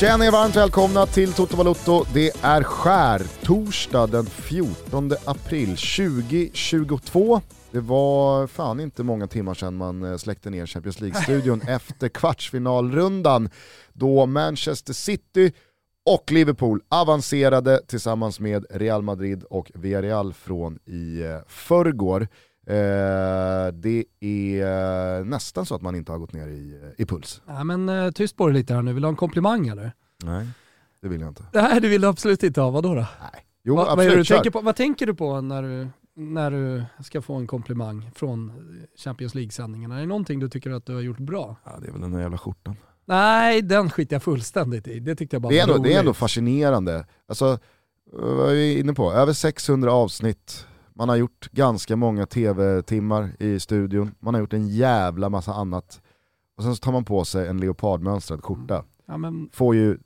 Känn er varmt välkomna till Toto Balotto. Det är skär torsdag den 14 april 2022. Det var fan inte många timmar sedan man eh, släckte ner Champions League-studion efter kvartsfinalrundan då Manchester City och Liverpool avancerade tillsammans med Real Madrid och Villarreal från i eh, förrgår. Eh, det är nästan så att man inte har gått ner i, i puls. Ja, men eh, tyst på dig lite här nu, vill du ha en komplimang eller? Nej, det vill jag inte. Nej, det vill du absolut inte ha, vadå då? Nej. Jo, Va, absolut, vad, du tänker på, vad tänker du på när du, när du ska få en komplimang från Champions League-sändningarna? Är det någonting du tycker att du har gjort bra? Ja, det är väl den där jävla skjortan. Nej, den skiter jag fullständigt i. Det tyckte jag bara Det är, var ändå, det är roligt. ändå fascinerande. Alltså, vad är vi inne på? Över 600 avsnitt, man har gjort ganska många tv-timmar i studion, man har gjort en jävla massa annat. Och sen så tar man på sig en leopardmönstrad skjorta. Ja, men, Får ju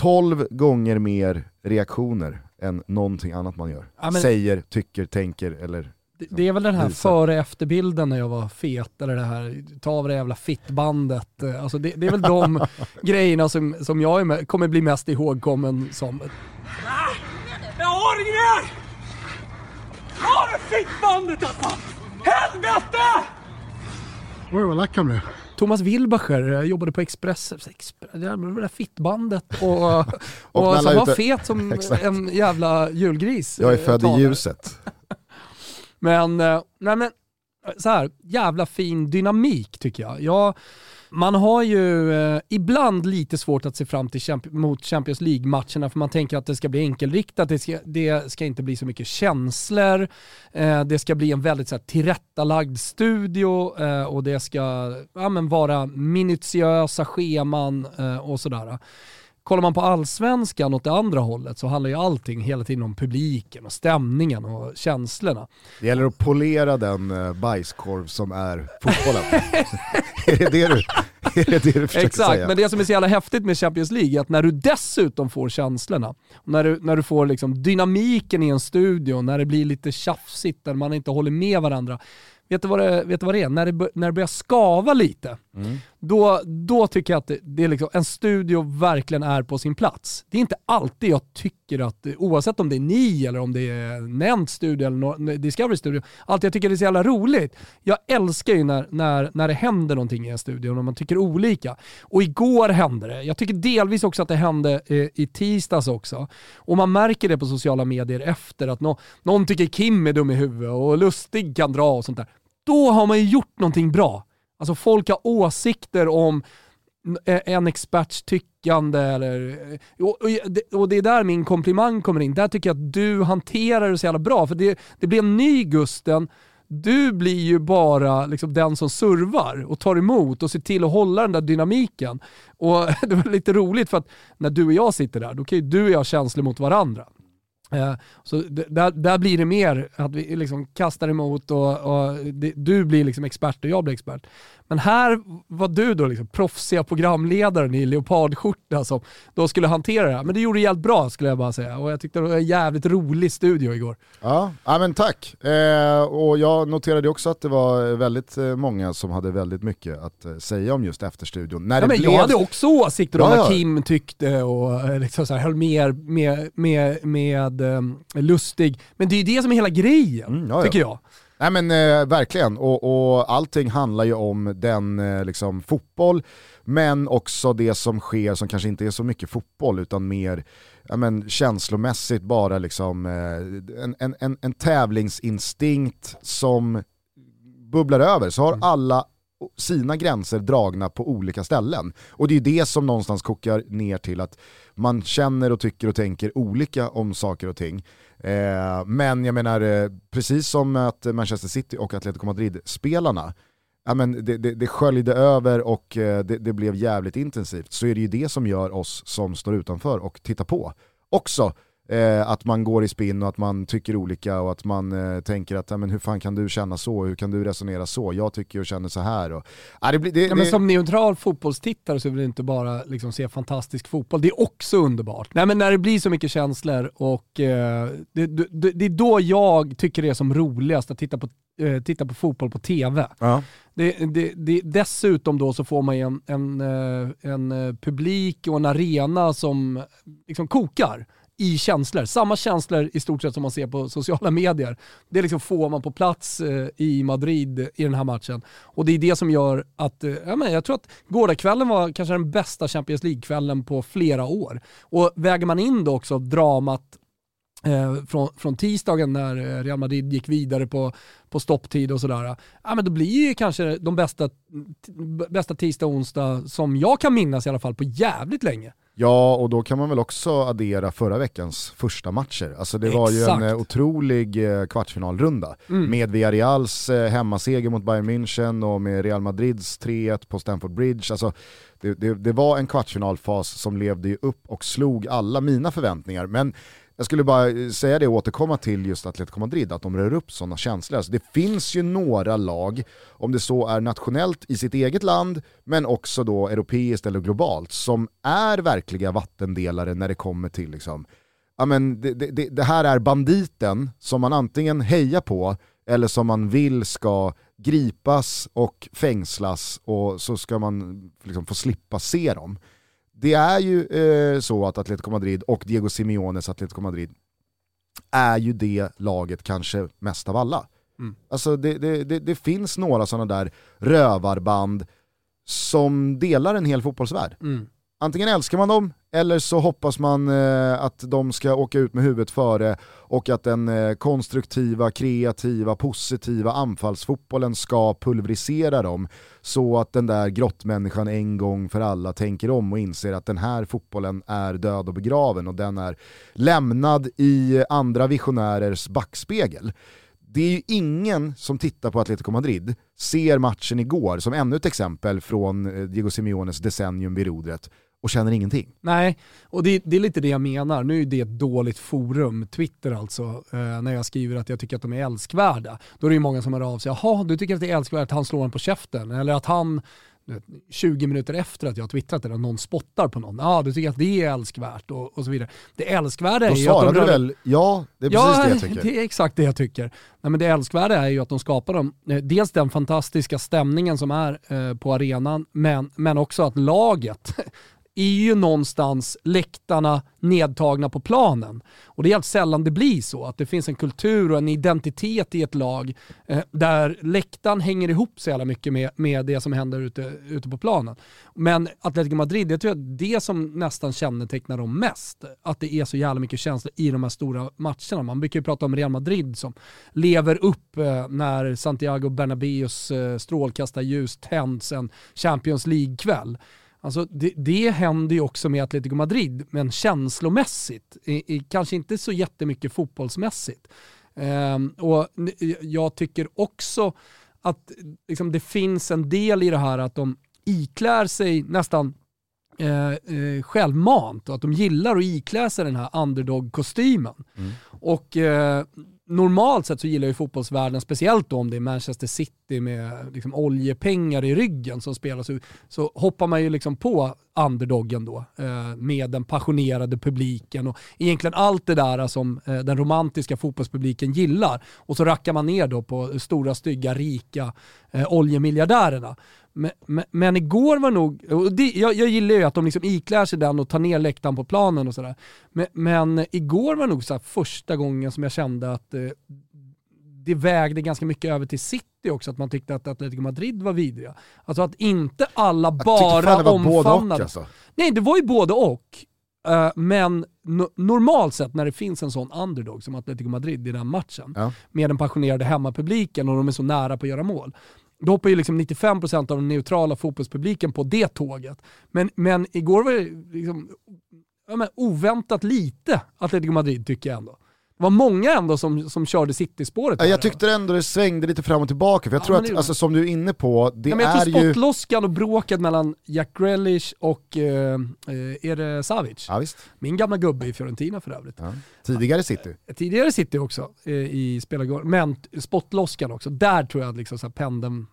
12 gånger mer reaktioner än någonting annat man gör. Ja, men- Säger, tycker, tänker eller... det, det är väl den här Visa. före efterbilden när jag var fet, eller det här, ta av det jävla fittbandet. Alltså det, det är väl de grejerna som, som jag är med, kommer bli mest ihågkommen som. Jag har ingen mer! Har du fittbandet alltså? Helvete! Oj, vad lack han blev. Thomas Wilbacher eh, jobbade på Express, Express det där det fittbandet och, och, Och så knalla han var fet som en jävla julgris. Jag är eh, född i ljuset. Men, eh, nej men, så här, jävla fin dynamik tycker jag. jag man har ju eh, ibland lite svårt att se fram till champ- mot Champions League-matcherna för man tänker att det ska bli enkelriktat, det ska, det ska inte bli så mycket känslor, eh, det ska bli en väldigt så här, tillrättalagd studio eh, och det ska ja, men, vara minutiösa scheman eh, och sådär. Kollar man på allsvenskan åt det andra hållet så handlar ju allting hela tiden om publiken och stämningen och känslorna. Det gäller att polera den eh, bajskorv som är fotbollen. är, det det du, är det det du försöker Exakt, säga? men det som är så jävla häftigt med Champions League är att när du dessutom får känslorna, när du, när du får liksom dynamiken i en studio, när det blir lite tjafsigt, där man inte håller med varandra. Vet du vad det, vet du vad det är? När det, när det börjar skava lite, Mm. då, då tycker jag att det, det är liksom, en studio verkligen är på sin plats. Det är inte alltid jag tycker att, oavsett om det är ni eller om det är Nent studio eller no, Discovery studio, alltid jag tycker det är så jävla roligt. Jag älskar ju när, när, när det händer någonting i en studio och man tycker olika. Och igår hände det. Jag tycker delvis också att det hände eh, i tisdags också. Och man märker det på sociala medier efter att no, någon tycker Kim är dum i huvudet och Lustig kan dra och sånt där. Då har man ju gjort någonting bra. Alltså folk har åsikter om en experts tyckande eller... Och, det- är där min komplimang kommer in. Där tycker jag att du hanterar det så jävla bra. För det, det blir en ny Gusten. Du blir ju bara liksom den som servar och tar emot och ser till att hålla den där dynamiken. Och det var lite roligt för att när du och jag sitter där, då kan ju du och jag ha känslor mot varandra. Eh, så där, där blir det mer att vi liksom kastar emot och, och det, du blir liksom expert och jag blir expert. Men här var du då liksom proffsiga programledaren i leopardskjorta som då skulle hantera det här. Men det gjorde jävligt bra skulle jag bara säga och jag tyckte det var en jävligt rolig studio igår. Ja, ja men tack. Eh, och jag noterade också att det var väldigt eh, många som hade väldigt mycket att eh, säga om just Efterstudion. När Ja, det men blev... jag hade också åsikter om Ja, vad ja. Kim tyckte och eh, liksom så här, höll med, med, med, med um, Lustig. Men det är ju det som är hela grejen, Mm, ja. tycker jag. Nej men eh, verkligen, och, och allting handlar ju om den eh, liksom, fotboll, men också det som sker som kanske inte är så mycket fotboll utan mer ja, men, känslomässigt bara liksom, eh, en, en, en, en tävlingsinstinkt som bubblar över. Så har alla sina gränser dragna på olika ställen. Och det är det som någonstans kokar ner till att man känner och tycker och tänker olika om saker och ting. Eh, men jag menar, eh, precis som att Manchester City och Atletico Madrid-spelarna, ja, men det, det, det sköljde över och eh, det, det blev jävligt intensivt, så är det ju det som gör oss som står utanför och tittar på. Också Eh, att man går i spinn och att man tycker olika och att man eh, tänker att men hur fan kan du känna så, hur kan du resonera så, jag tycker och känner så här. Och, ah, det, det, ja, men som neutral fotbollstittare så vill du inte bara liksom, se fantastisk fotboll, det är också underbart. Nej, men när det blir så mycket känslor och eh, det, det, det, är då jag tycker det är som roligast att titta på, eh, titta på fotboll på TV. Ja. Det, det, det, dessutom då så får man en, en, eh, en, en eh, publik och en arena som liksom kokar i känslor. Samma känslor i stort sett som man ser på sociala medier. Det liksom får man på plats eh, i Madrid i den här matchen. Och det är det som gör att, eh, ja, men jag tror att gårdagskvällen var kanske den bästa Champions League-kvällen på flera år. Och väger man in då också dramat från, från tisdagen när eh, Real Madrid gick vidare på, på stopptid och sådär. Ja, men då blir ju kanske de bästa, bästa tisdag och onsdag som jag kan minnas i alla fall på jävligt länge. Ja, och då kan man väl också addera förra veckans första matcher. Alltså det var Exakt. ju en eh, otrolig eh, kvartsfinalrunda mm. med Villarreals eh, hemmaseger mot Bayern München och med Real Madrids 3-1 på Stamford Bridge. Alltså det, det, det var en kvartsfinalfas som levde upp och slog alla mina förväntningar. Men jag skulle bara eh, säga det och återkomma till just Atletico Madrid, att de rör upp sådana känslor. Alltså det finns ju några lag, om det så är nationellt i sitt eget land, men också då europeiskt eller globalt, som är verkliga vattendelare när det kommer till liksom, ja men det, det, det här är banditen som man antingen hejar på eller som man vill ska gripas och fängslas och så ska man liksom få slippa se dem det är ju eh, så att Atletico Madrid och Diego Simeones Atletico Madrid är ju det laget kanske mest av alla. Mm. Alltså det, det, det, det finns några sådana där rövarband som delar en hel fotbollsvärld. Mm. Antingen älskar man dem eller så hoppas man eh, att de ska åka ut med huvudet före och att den eh, konstruktiva, kreativa, positiva anfallsfotbollen ska pulverisera dem så att den där grottmänniskan en gång för alla tänker om och inser att den här fotbollen är död och begraven och den är lämnad i andra visionärers backspegel. Det är ju ingen som tittar på Atletico Madrid, ser matchen igår som ännu ett exempel från eh, Diego Simeones decennium vid rodret och känner ingenting. Nej, och det, det, är lite det jag menar. Nu är det ett dåligt forum, Twitter alltså, eh, när jag skriver att jag tycker att de är älskvärda. Då är det ju många som hör av sig, jaha, du tycker att det är älskvärt att han slår en på käften, eller att han 20 minuter efter att jag har twittrat det, någon spottar på någon. Ja, du tycker att det är älskvärt och, och så vidare. Det älskvärda är ju att de... Rör... väl ja, det är precis ja, det jag tycker. det är exakt det jag tycker. Nej, men det älskvärda är ju att de skapar dem, eh, dels den fantastiska stämningen som är eh, på arenan, men, men också att laget är ju någonstans läktarna nedtagna på planen. Och det är helt sällan det blir så, att det finns en kultur och en identitet i ett lag eh, där läktaren hänger ihop så jävla mycket med, med det som händer ute, ute på planen. Men Atletico Madrid, det tror att det som nästan kännetecknar dem mest, att det är så jävla mycket känslor i de här stora matcherna. Man brukar ju prata om Real Madrid som lever upp eh, när Santiago Bernabéus eh, strålkastarljus tänds en Champions League-kväll. Alltså det, det händer ju också med Atletico Madrid, men känslomässigt. I, i, kanske inte så jättemycket fotbollsmässigt. Um, och jag tycker också att liksom, det finns en del i det här att de iklär sig nästan eh, eh, självmant och att de gillar att iklä sig den här underdog-kostymen. Mm. Och eh, normalt sett så gillar ju fotbollsvärlden, speciellt då om det är Manchester City med liksom oljepengar i ryggen som spelar, så, så hoppar man ju liksom på underdoggen då eh, med den passionerade publiken och egentligen allt det där som eh, den romantiska fotbollspubliken gillar. Och så rackar man ner då på stora, stygga, rika eh, oljemiljardärerna. Men, men, men, igår var nog, och det, jag, jag, gillar ju att de liksom iklär sig den och tar ner läktaren på planen och sådär. Men, men, igår var nog så första gången som jag kände att eh, det vägde ganska mycket över till City också, att man tyckte att Atletico Madrid var vidriga. Alltså att inte alla bara omfamnade. Alltså. Nej, det var ju både och. Uh, men no normalt sett när det finns en sån underdog som Atletico Madrid i den matchen, ja. med den passionerade hemmapubliken och de är så nära på att göra mål, då hoppar ju liksom 95% av den neutrala fotbollspubliken på det tåget. Men, men igår var det liksom, ja, men oväntat lite Atletico Madrid tycker jag ändå. Det var många ändå som, som körde City-spåret. Jag tyckte ändå det svängde lite fram och tillbaka, för jag Ja, tror att, det- alltså, som du är inne på, det Ja, men jag är tror ju... spottloskan och bråket mellan Jack Grealish och, eh, eh, är det Savic? Ja. Min gamla gubbe i Fiorentina för övrigt. Ja. Tidigare City. Tidigare City också eh, i spelargården, men spottloskan också. Där tror jag att liksom så här pendeln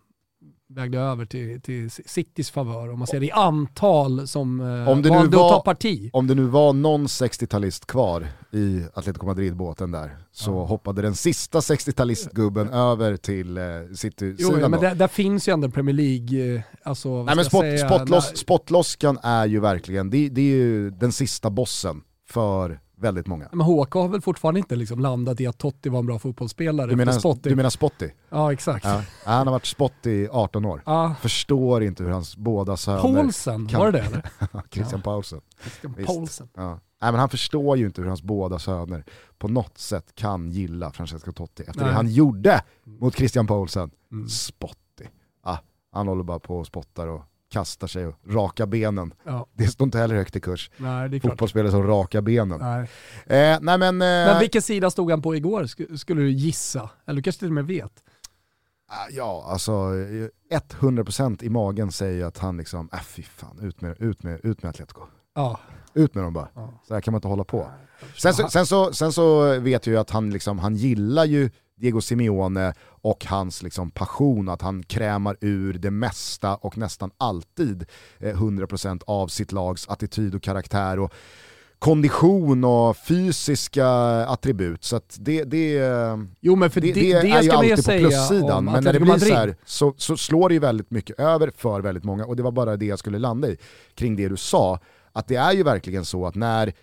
vägde över till, till Citys favör, om man ser det i antal som eh, Om det nu valde var- att ta parti. Om det nu var någon 60-talist kvar i Atletico Madrid-båten där, så hoppade den sista 60-talistgubben över till eh, Jo, City-sidan men då. där, där finns ju ändå Premier League, eh, alltså Nej men spot, säga, spotloss, när- spotloskan är ju verkligen, det, det är ju den sista bossen för väldigt många. Men HK har väl fortfarande inte liksom landat i att Totti var en bra fotbollsspelare Du menar, Spotty. du menar Spotty? Ja exakt. Ja. Ja, Han har varit Spotty i 18 år. Ja. Förstår inte hur hans båda söner... Paulsen, kan- var det det? Christian Paulsen. Christian Visst. Paulsen. Ja. Nej, men han förstår ju inte hur hans båda söner på något sätt kan gilla Francesco Totti efter Nej. det han gjorde mot Christian Paulsen. Mm. Spotty. Ah, han håller bara på och spottar och kastar sig och rakar benen. Ja. Det står inte heller högt i kurs. Nej. Fotbollsspelare som rakar benen. Nej. Eh, nej men, eh, Men vilken sida stod han på igår, sk- skulle du gissa? Eller du kanske till och med vet? ah, ja alltså eh, 100% i magen säger att han liksom, äh, fy fan, ut med, ut med, ut med Atletico. Ja. Ut med dem bara. Ja. Så här kan man inte hålla på. Sen så, sen så, sen så vet jag ju att han, liksom, han gillar ju Diego Simeone och hans liksom, passion, att han krämar ur det mesta och nästan alltid eh, 100% av sitt lags attityd och karaktär och kondition och fysiska attribut. Så att det, det, Jo men för det, det, det, är ju alltid på plussidan, men när det blir Madrid. så här så, så slår det ju väldigt mycket över för väldigt många och det var bara det jag skulle landa i kring det du sa, att det är ju verkligen så att när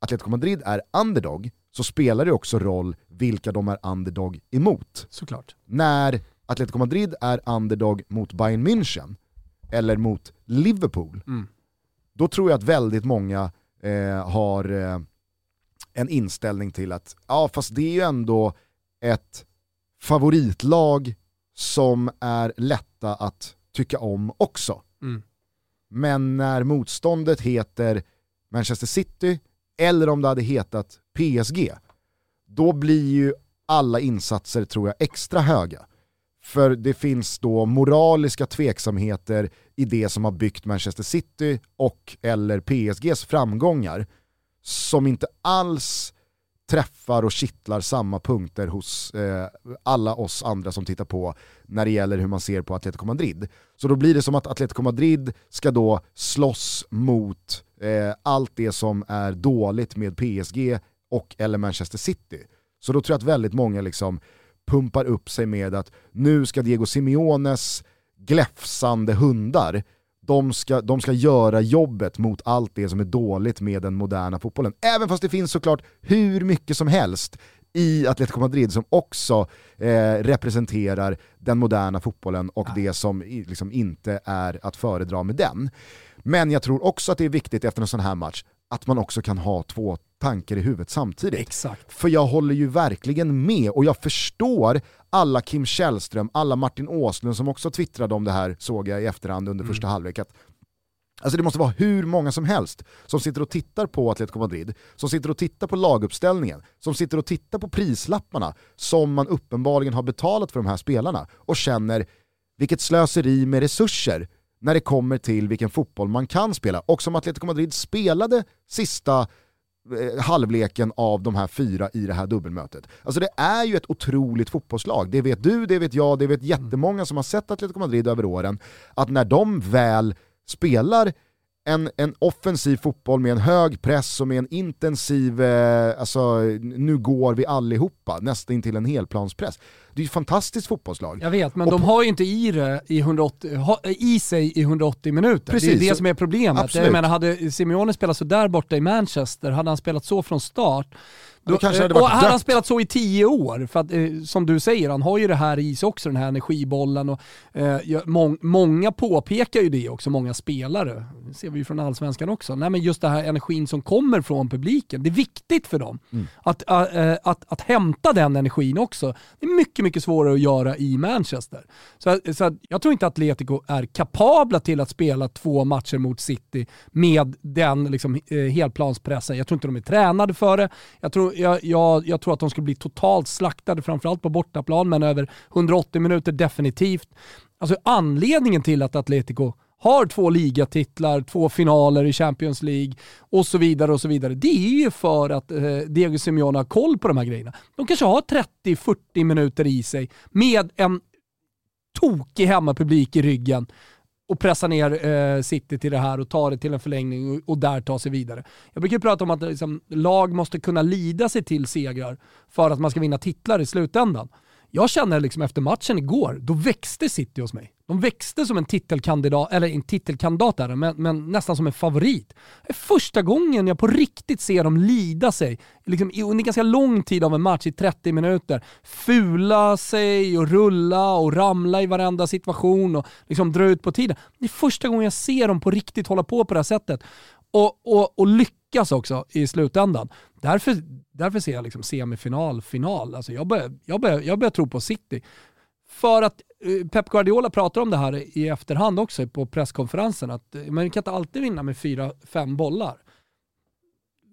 Atletico Madrid är underdog så spelar det också roll vilka de är underdog emot. Såklart. När Atletico Madrid är underdog mot Bayern München eller mot Liverpool, Mm. då tror jag att väldigt många eh, har eh, en inställning till att ja fast det är ju ändå ett favoritlag som är lätta att tycka om också. Mm. Men när motståndet heter Manchester City eller om det hade hetat PSG, då blir ju alla insatser tror jag extra höga. För det finns då moraliska tveksamheter i det som har byggt Manchester City och eller PSGs framgångar som inte alls träffar och kittlar samma punkter hos eh, alla oss andra som tittar på när det gäller hur man ser på Atletico Madrid. Så då blir det som att Atletico Madrid ska då slåss mot eh, allt det som är dåligt med PSG och eller Manchester City. Så då tror jag att väldigt många liksom pumpar upp sig med att nu ska Diego Simeones gläfsande hundar de ska, de ska göra jobbet mot allt det som är dåligt med den moderna fotbollen. Även fast det finns såklart hur mycket som helst i Atletico Madrid som också eh, representerar den moderna fotbollen och det som liksom inte är att föredra med den. Men jag tror också att det är viktigt efter en sån här match att man också kan ha två tankar i huvudet samtidigt. Exakt. För jag håller ju verkligen med och jag förstår alla Kim Källström, alla Martin Åslund som också twittrade om det här såg jag i efterhand under första halvlek. Att, alltså det måste vara hur många som helst som sitter och tittar på Atletico Madrid, som sitter och tittar på laguppställningen, som sitter och tittar på prislapparna som man uppenbarligen har betalat för de här spelarna och känner vilket slöseri med resurser när det kommer till vilken fotboll man kan spela. Och som Atletico Madrid spelade sista eh, halvleken av de här fyra i det här dubbelmötet. Alltså det är ju ett otroligt fotbollslag, det vet du, det vet jag, det vet jättemånga som har sett Atletico Madrid över åren, att när de väl spelar en, en offensiv fotboll med en hög press och med en intensiv, eh, alltså nu går vi allihopa, nästan till en helplanspress. Det är ju ett fantastiskt fotbollslag. Jag vet, men Och de har ju inte i, det i, 180, ha, i sig i 180 minuter. Precis, det är det som är problemet. Absolut. Jag menar, hade Simeone spelat så där borta i Manchester, hade han spelat så från start, Då kanske hade och varit hade han dött. spelat så i tio år, för att, eh, som du säger, han har ju det här i sig också, den här energibollen. Och, eh, mång, många påpekar ju det också, många spelare. Det ser vi ju från allsvenskan också. Nej, men just det här energin som kommer från publiken, det är viktigt för dem Mm. att, äh, att, att hämta den energin också. Det är mycket, mycket svårare att göra i Manchester. Så, så jag tror inte att Atletico är kapabla till att spela två matcher mot City med den liksom, eh, helplanspressen. Jag tror inte de är tränade för det. Jag tror, jag, jag, jag tror att de skulle bli totalt slaktade, framförallt på bortaplan, men över 180 minuter definitivt. Alltså anledningen till att Atletico har två ligatitlar, två finaler i Champions League och så vidare och så vidare. Det är ju för att eh, Diego Simeone har koll på de här grejerna. De kanske har 30-40 minuter i sig med en tokig hemmapublik i ryggen och pressa ner eh, City till det här och ta det till en förlängning och, och där ta sig vidare. Jag brukar prata om att liksom, lag måste kunna lida sig till segrar för att man ska vinna titlar i slutändan. Jag känner liksom efter matchen igår, då växte City hos mig. De växte som en titelkandidat, eller en titelkandidat där, men, men nästan som en favorit. Det är första gången jag på riktigt ser dem lida sig, liksom under ganska lång tid av en match, i 30 minuter. Fula sig och rulla och ramla i varenda situation och liksom dra ut på tiden. Det är första gången jag ser dem på riktigt hålla på på det här sättet. Och, och, och lyckas också i slutändan. Därför, därför ser jag liksom semifinal, final. Alltså jag, börjar, jag, börjar, jag börjar tro på City. För att Eh, Pep Guardiola pratar om det här i efterhand också på presskonferensen, att eh, man kan inte alltid vinna med fyra, fem bollar.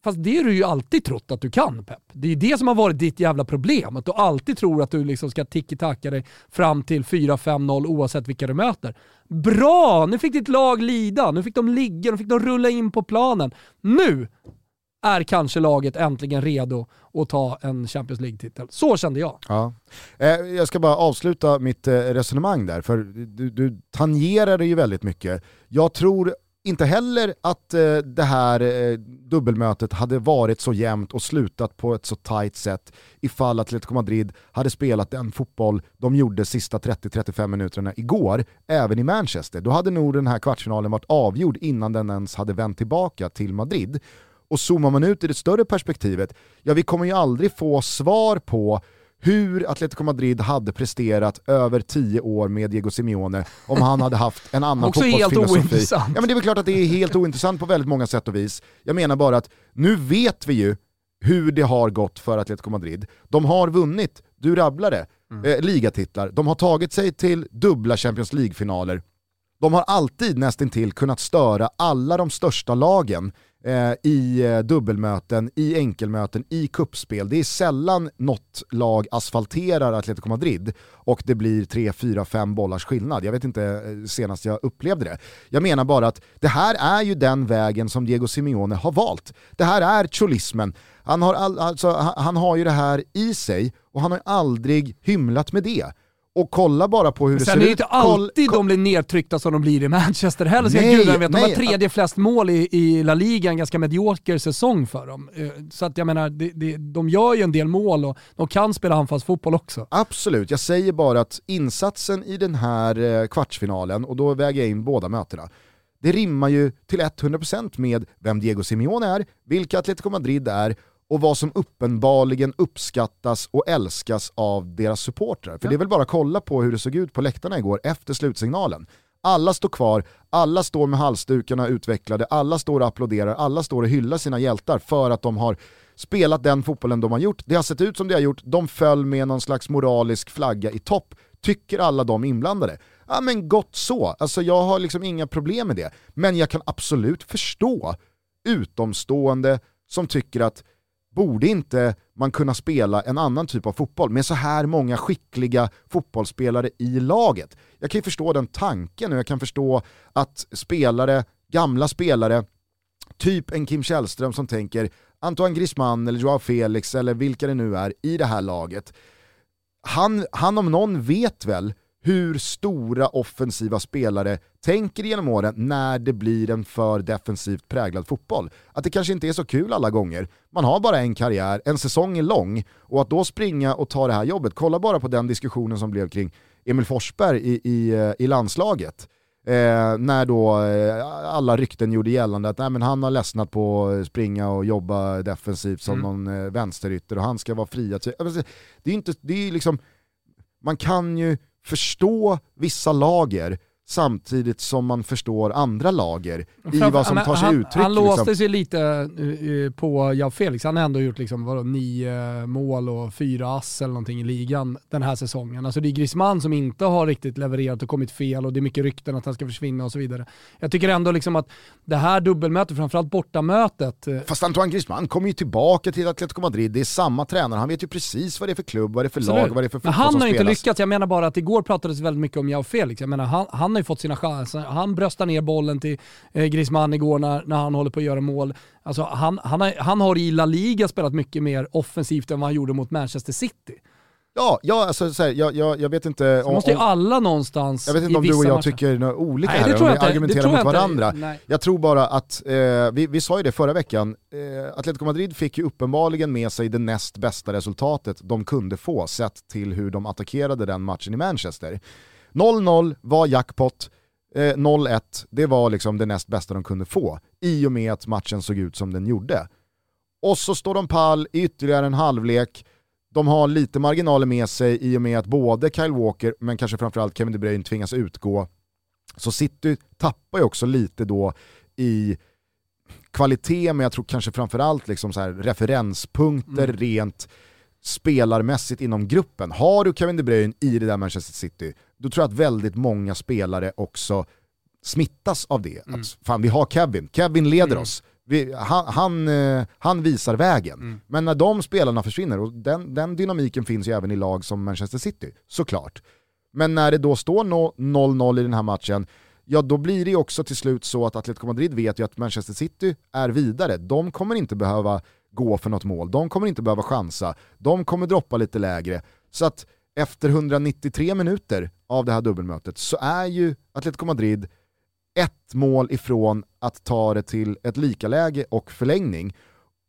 Fast det har du ju alltid trott att du kan Pep. Det är det som har varit ditt jävla problem. Att du alltid tror att du liksom ska tiki-taka dig fram till 4-5-0 oavsett vilka du möter. Bra! Nu fick ditt lag lida, nu fick de ligga, nu fick de rulla in på planen. Nu är kanske laget äntligen redo att ta en Champions League-titel. Så kände jag. Ja. Eh, jag ska bara avsluta mitt eh, resonemang där, för du, du tangerar det ju väldigt mycket. Jag tror inte heller att eh, det här eh, dubbelmötet hade varit så jämnt och slutat på ett så tight sätt ifall Atletico Madrid hade spelat den fotboll de gjorde sista 30-35 minuterna igår, även i Manchester. Då hade nog den här kvartsfinalen varit avgjord innan den ens hade vänt tillbaka till Madrid. Och zoomar man ut i det större perspektivet, ja vi kommer ju aldrig få svar på hur Atletico Madrid hade presterat över tio år med Diego Simeone om han hade haft en annan Också helt fotbollsfilosofi. ointressant. Ja men det är väl klart att det är helt ointressant på väldigt många sätt och vis. Jag menar bara att nu vet vi ju hur det har gått för Atletico Madrid. De har vunnit, du rabblade, eh, ligatitlar. De har tagit sig till dubbla Champions League-finaler. De har alltid nästintill kunnat störa alla de största lagen Eh, i eh, dubbelmöten, i enkelmöten, i kuppspel. Det är sällan något lag asfalterar Atletico Madrid och det blir 3, 4, 5 bollars skillnad. Jag vet inte eh, senast jag upplevde det. Jag menar bara att det här är ju den vägen som Diego Simeone har valt. Det här är cholismen. Han har, all, alltså, han, han har ju det här i sig och han har aldrig hymlat med det. Och kolla bara på hur det Sen ser är det ut. inte alltid Koll- de blir nedtryckta som de blir i Manchester heller, ska Nej, gudarna veta. De har tredje flest mål i, i La Liga, en ganska medioker säsong för dem. Eh, Så att jag menar, det, det, de gör ju en del mål och de kan spela anfallsfotboll också. Absolut, jag säger bara att insatsen i den här eh, kvartsfinalen, och då väger jag in båda mötena, det rimmar ju till 100% med vem Diego Simeone är, vilka Atletico Madrid är och vad som uppenbarligen uppskattas och älskas av deras supportrar. För det är väl bara att kolla på hur det såg ut på läktarna igår efter slutsignalen. Alla står kvar, alla står med halsdukarna utvecklade, alla står och applåderar, alla står och hyllar sina hjältar för att de har spelat den fotbollen de har gjort. Det har sett ut som det har gjort, de föll med någon slags moralisk flagga i topp, tycker alla de inblandade. Ja men gott så, alltså jag har liksom inga problem med det. Men jag kan absolut förstå utomstående som tycker att borde inte man kunna spela en annan typ av fotboll med så här många skickliga fotbollsspelare i laget? Jag kan ju förstå den tanken och jag kan förstå att spelare, gamla spelare, typ en Kim Källström som tänker Antoine Griezmann eller Joao Felix eller vilka det nu är i det här laget. Han, han om någon vet väl hur stora offensiva spelare tänker genom åren när det blir en för defensivt präglad fotboll. Att det kanske inte är så kul alla gånger. Man har bara en karriär, en säsong är lång och att då springa och ta det här jobbet, kolla bara på den diskussionen som blev kring Emil Forsberg i, i, eh, i landslaget. Eh, när då eh, alla rykten gjorde gällande att nej, men han har ledsnat på att springa och jobba defensivt som Mm. någon eh, vänsterytter och han ska vara fri. Alltså, Det är ju inte, det är liksom, man kan ju förstå vissa lager samtidigt som man förstår andra lager i Framför- vad som tar sig han, uttryck. Han låste liksom. sig lite eh, på Jao Felix. Han har ändå gjort liksom, vadå, nio mål och fyra ass eller någonting i ligan den här säsongen. Alltså det är Griezmann som inte har riktigt levererat och kommit fel och det är mycket rykten att han ska försvinna och så vidare. Jag tycker ändå liksom att det här dubbelmötet, framförallt bortamötet, eh, Fast Antoine Griezmann kommer ju tillbaka till Atletico Madrid, det är samma tränare, han vet ju precis vad det är för klubb, vad det är för lag, Absolut. vad det är för Men fotboll han som har ju inte spelas. lyckats, jag menar bara att igår pratades väldigt mycket om Jao Felix. Jag menar, han, han har ju fått sina chanser, han bröstar ner bollen till eh, Griezmann igår när, när han håller på att göra mål. Alltså, han, han, har, han har i La Liga spelat mycket mer offensivt än vad han gjorde mot Manchester City. Ja, ja alltså, så här, jag, jag, jag vet inte Så om, måste ju alla någonstans jag vet inte om du och jag matcher- tycker något olika Nej, här, om tror vi inte. Argumenterar mot varandra. Nej. Jag tror bara att, eh, vi, vi sa ju det förra veckan, eh, Atletico Madrid fick ju uppenbarligen med sig det näst bästa resultatet de kunde få sett till hur de attackerade den matchen i Manchester. 0-0 var jackpot, eh, 0-1 det var liksom det näst bästa de kunde få i och med att matchen såg ut som den gjorde. Och så står de pall i ytterligare en halvlek, de har lite marginaler med sig i och med att både Kyle Walker, men kanske framförallt Kevin De Bruyne tvingas utgå. Så City tappar ju också lite då i kvalitet, men jag tror kanske framförallt liksom så här referenspunkter Mm. rent spelarmässigt inom gruppen. Har du Kevin De Bruyne i det där Manchester City, då tror jag att väldigt många spelare också smittas av det. Mm. Att fan vi har Kevin, Kevin leder Mm. oss. Vi, han, han, eh, han visar vägen. Mm. Men när de spelarna försvinner, och den, den dynamiken finns ju även i lag som Manchester City, såklart. Men när det då står no- 0-0 i den här matchen, ja då blir det ju också till slut så att Atletico Madrid vet ju att Manchester City är vidare. De kommer inte behöva gå för något mål, de kommer inte behöva chansa, de kommer droppa lite lägre. Så att efter 193 minuter av det här dubbelmötet så är ju Atletico Madrid ett mål ifrån att ta det till ett likaläge och förlängning.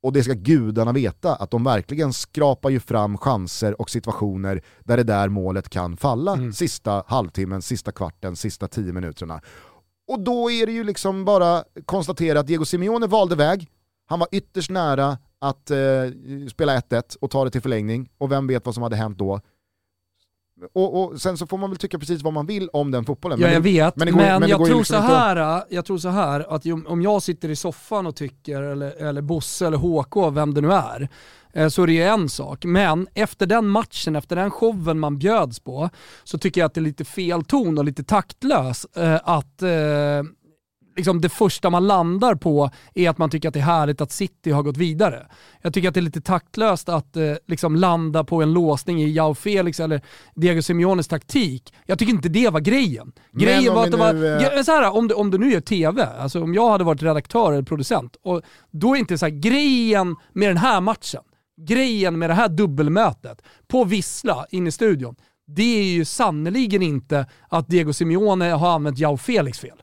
Och det ska gudarna veta att de verkligen skrapar ju fram chanser och situationer där det där målet kan falla Mm. sista halvtimmen, sista kvarten, sista tio minuterna. Och då är det ju liksom bara konstatera att Diego Simeone valde väg, han var ytterst nära att eh, spela 1-1 och ta det till förlängning, och vem vet vad som hade hänt då. Och, och sen så får man väl tycka precis vad man vill om den fotbollen. Ja, Men jag vet, men men, går- men det jag, tror liksom så här, jag tror så här att om jag sitter i soffan och tycker, eller, eller Bosse eller HK, vem det nu är, eh, så är det ju en sak. Men efter den matchen, efter den showen man bjöds på, så tycker jag att det är lite fel ton och lite taktlös eh, att eh, liksom det första man landar på är att man tycker att det är härligt att City har gått vidare. Jag tycker att det är lite taktlöst att eh, liksom landa på en låsning i Jao Felix eller Diego Simeones taktik. Jag tycker inte det var grejen. Grejen var att det var, nu, eh, så här, om, du, om du nu gör TV, alltså om jag hade varit redaktör eller producent, och då är inte så här, grejen med den här matchen, grejen med det här dubbelmötet på Vissla in i studion, det är ju sannoliken inte att Diego Simeone har använt Jao Felix fel.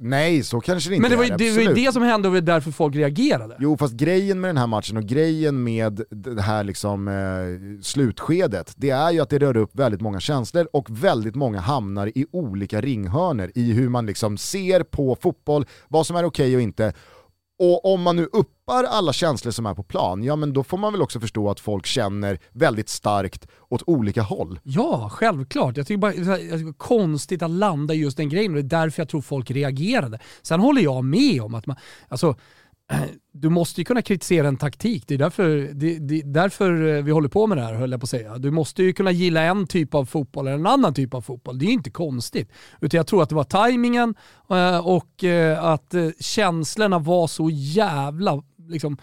Nej, så kanske det inte Men det var, ju, är, det var ju det som hände och det var därför folk reagerade. Jo, fast grejen med den här matchen och grejen med det här liksom, eh, slutskedet, det är ju att det rör upp väldigt många känslor och väldigt många hamnar i olika ringhörner i hur man liksom ser på fotboll, vad som är okej och inte. Och om man nu uppar alla känslor som är på plan, ja men då får man väl också förstå att folk känner väldigt starkt åt olika håll. Ja, självklart. Jag tycker bara det är konstigt att landa i just den grejen och det är därför jag tror folk reagerade. Sen håller jag med om att man, alltså, du måste ju kunna kritisera en taktik. Det är därför, det, det, därför eh, vi håller på med det här höll jag på att säga. Du måste ju kunna gilla en typ av fotboll eller en annan typ av fotboll. Det är ju inte konstigt. Utan jag tror att det var tajmingen eh, och eh, att känslorna var så jävla liksom,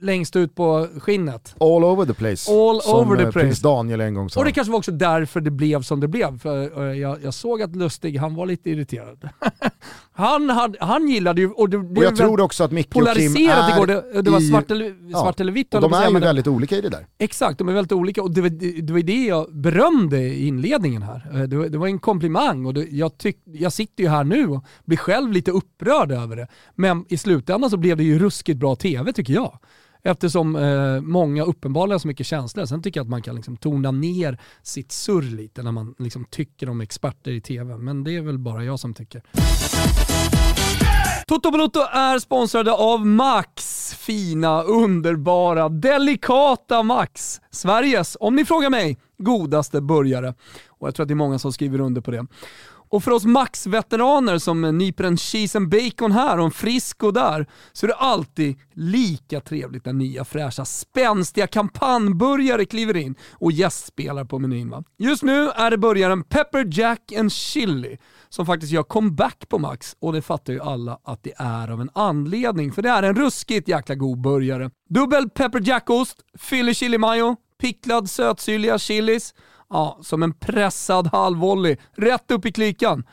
längst ut på skinnet. All over the place, All som over the eh, prins place. Daniel en gång sa. Och det kanske var också därför det blev som det blev. För jag, jag såg att Lustig, han var lite irriterad. han, han, han gillade ju, och det blev och jag tror också att Micke och Kim polariserat är igår. Det, det var i- svart eller, Ja, svart eller vitt. Och de är ju det- väldigt olika i det där. Exakt, de är väldigt olika och det var det, det, var det jag berömde i inledningen här. Eh, Det var, det var en komplimang och det, jag, tyck, jag sitter ju här nu och blir själv lite upprörd över det. Men i slutändan så blev det ju ruskigt bra TV tycker jag. Eftersom eh, många uppenbarligen har så mycket känslor. Sen tycker jag att man kan liksom tona ner sitt surr lite när man liksom tycker om experter i TV. Men det är väl bara jag som tycker. Toto Balotto är sponsrade av Max. Fina, underbara, delikata Max. Sveriges, om ni frågar mig, godaste burgare. Och jag tror att det är många som skriver under på det. Och för oss Max-veteraner som nyper en cheese and bacon här och en frisco där, så är det alltid lika trevligt när nya fräscha spänstiga kampanjburgare kliver in och gästspelar på menyn. Va? Just nu är det burgaren Pepper Jack and Chili som faktiskt gör comeback på Max och det fattar ju alla att det är av en anledning, för det är en ruskigt jäkla god burgare. Dubbel Pepper Jack-ost, Philly Chili Mayo, picklad sötsyrliga chilis, Ja, som en pressad halvvolley, rätt upp i klykan.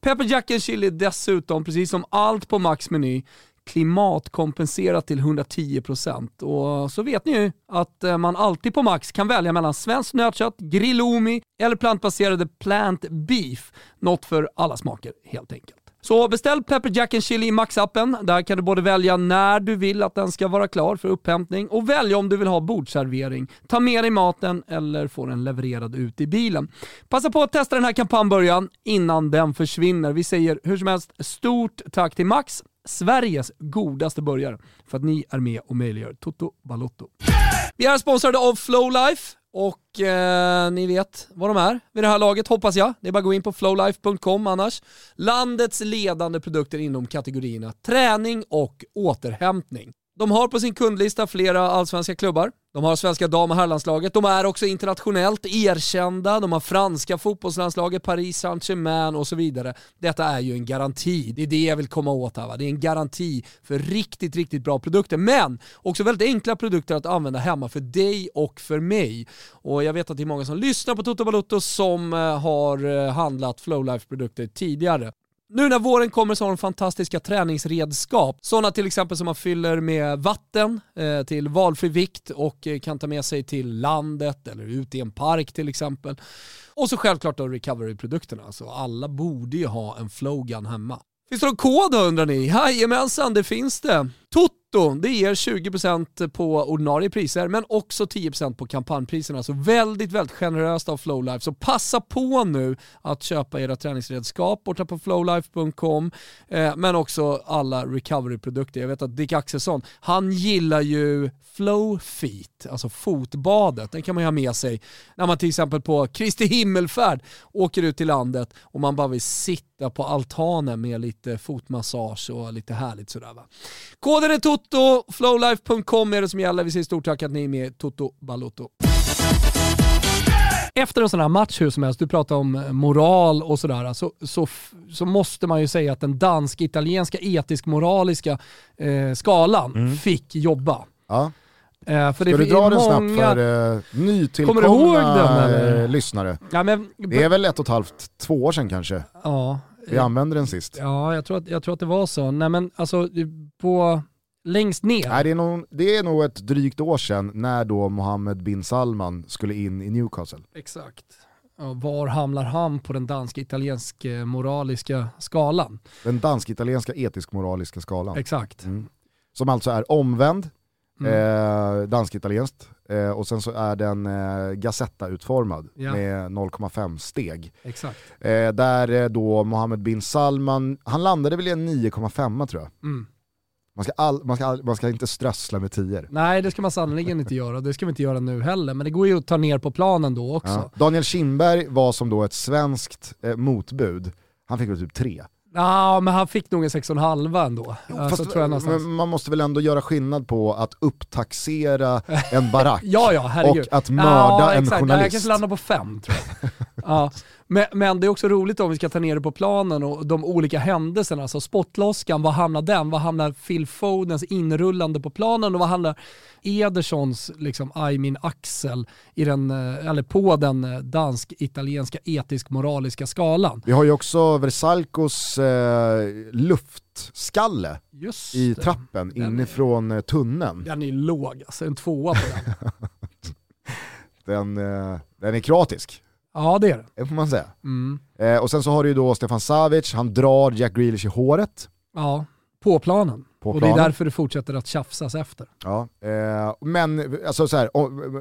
Pepper Jack and Chili dessutom, precis som allt på Max meny, klimatkompenserat till 110%. Och så vet ni ju att eh, man alltid på Max kan välja mellan svenskt nötkött, grillomi eller plantbaserade plant beef. Något för alla smaker helt enkelt. Så beställ Pepper Jack and Chili i Max-appen. Där kan du både välja när du vill att den ska vara klar för upphämtning och välja om du vill ha bordservering, ta med dig maten eller få den levererad ut i bilen. Passa på att testa den här kampanjbörjan innan den försvinner. Vi säger hur som helst stort tack till Max, Sveriges godaste burgare, för att ni är med och möjliggör Toto Balotto. Vi är sponsrade av Flowlife. Och eh, ni vet vad de är vid det här laget hoppas jag. Det är bara att gå in på flowlife.com annars. Landets ledande produkter inom kategorierna träning och återhämtning. De har på sin kundlista flera allsvenska klubbar. De har svenska dam och herrlandslaget. De är också internationellt erkända. De har franska fotbollslandslaget, Paris Saint-Germain och så vidare. Detta är ju en garanti. Det är det jag vill komma åt här. Va? Det är en garanti för riktigt, riktigt bra produkter. Men också väldigt enkla produkter att använda hemma för dig och för mig. Och jag vet att det är många som lyssnar på Toto Balotto som eh, har eh, handlat Flowlife-produkter tidigare. Nu när våren kommer så har de fantastiska träningsredskap. Sådana till exempel som man fyller med vatten eh, till valfri vikt och eh, kan ta med sig till landet eller ut i en park till exempel. Och så självklart då recovery-produkterna. Alltså alla borde ju ha en flowgun hemma. Finns det någon kod då undrar ni? Jajamensan, det finns det. Netto, det ger 20% på ordinarie priser men också 10% på kampanjpriserna. Så väldigt, väldigt generöst av Flowlife. Så passa på nu att köpa era träningsredskap borta på flowlife.com eh, men också alla recovery-produkter. Jag vet att Dick Axelsson, han gillar ju Flowfeet, alltså fotbadet. Den kan man ju ha med sig när man till exempel på Kristi himmelfärd åker ut till landet och man bara vill sitta på altanen med lite fotmassage och lite härligt sådär va. Koden är TOTO, flowlife.com är det som gäller. Vi säger stort tack att ni är med Toto Balotto. Efter en sån här match hur som helst, du pratar om moral och sådär, så, så, så måste man ju säga att den dansk-italienska etisk-moraliska eh, skalan Mm. fick jobba. Ja. Eh, för Ska du dra den många... snabbt för eh, nytillkomna Kommer du ihåg den, eller? eh, lyssnare? Ja, men, Det är väl ett och ett halvt, två år sedan kanske ja, vi använde den sist. ja jag, tror att, jag tror att det var så. Nej men alltså, på, längst ner. Nej, det, är nog, det är nog ett drygt år sedan när då Mohammed bin Salman skulle in i Newcastle. Exakt. Ja, var hamnar han på den dansk-italiensk eh, moraliska skalan? Den dansk-italienska etisk-moraliska skalan. Exakt. Mm. Som alltså är omvänd, Mm. eh, dansk-italienskt, eh, och sen så är den eh, Gazetta-utformad Ja. med 0,5 steg. Exakt. Eh, där eh, då Mohammed bin Salman, han landade väl i en 9,5 tror jag. Mm. Man ska, all, man, ska all, man ska inte strössla med 10 Nej, det ska man sannerligen inte göra. Det ska vi inte göra nu heller. Men det går ju att ta ner på planen då också. Ja. Daniel Kindberg var som då ett svenskt eh, motbud, han fick väl typ 3. Ja, men han fick nog en 6,5 ändå. alltså, Fast, man måste väl ändå göra skillnad på att upptaxera en barack Ja, ja, och att mörda ja, en exakt. Ja, Jag journalist. kanske landar på fem tror jag. ja. Men, men det är också roligt om vi ska ta ner det på planen och de olika händelserna. Alltså spottloskan, var hamnar den? Var hamnar Phil Fodens inrullande på planen och var hamnar Edersons liksom, Aymin Axel i den, eh, eller på den eh, dansk-italienska etisk-moraliska skalan? Vi har ju också Versalcos eh, luftskalle Just i trappen Den är- inifrån eh, tunneln. Den är låg, alltså en tvåa på den. Den, den är kroatisk, Ja det är det. det får man säga. Mm. Eh, och sen så har du ju då Stefan Savic, han drar Jack Grealish i håret. Ja, på planen. På och planen. det är därför det fortsätter att tjafsas efter. Ja, eh, men alltså så här,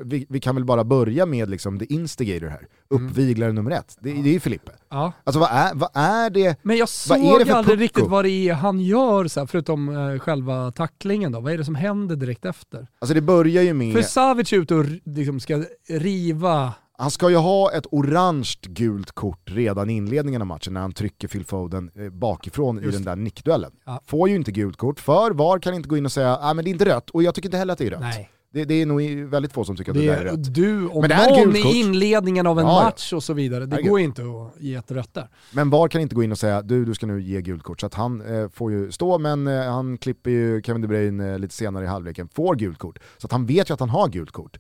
vi, vi kan väl bara börja med liksom the instigator här, uppviglare nummer ett. Det, det är ju Filippe. Ja. Alltså vad är, vad är det? Men jag Vad såg är det för aldrig pucko? riktigt vad det är han gör, så här, förutom eh, själva tacklingen. Då. Vad är det som händer direkt efter? Alltså det börjar ju med... För Savic är ute och liksom ska riva Han ska ju ha ett orange gult kort redan i inledningen av matchen när han trycker Phil Foden eh, bakifrån Just i den där nickduellen. Ja. Får ju inte gult kort, för VAR kan inte gå in och säga att men det är inte rött, och jag tycker inte heller att det är rött. Nej. Det, det är nog väldigt få som tycker att det, Det där är rätt. du och Men det här är någon i inledningen av en Ja, match och så vidare. Det går ju inte att ge ett rött där. Men VAR kan inte gå in och säga du, du ska nu ge gult kort. Så att han eh, får ju stå, men eh, han klipper ju Kevin De Bruyne eh, lite senare i halvleken, får gult kort. Så att han vet ju att han har gult kort.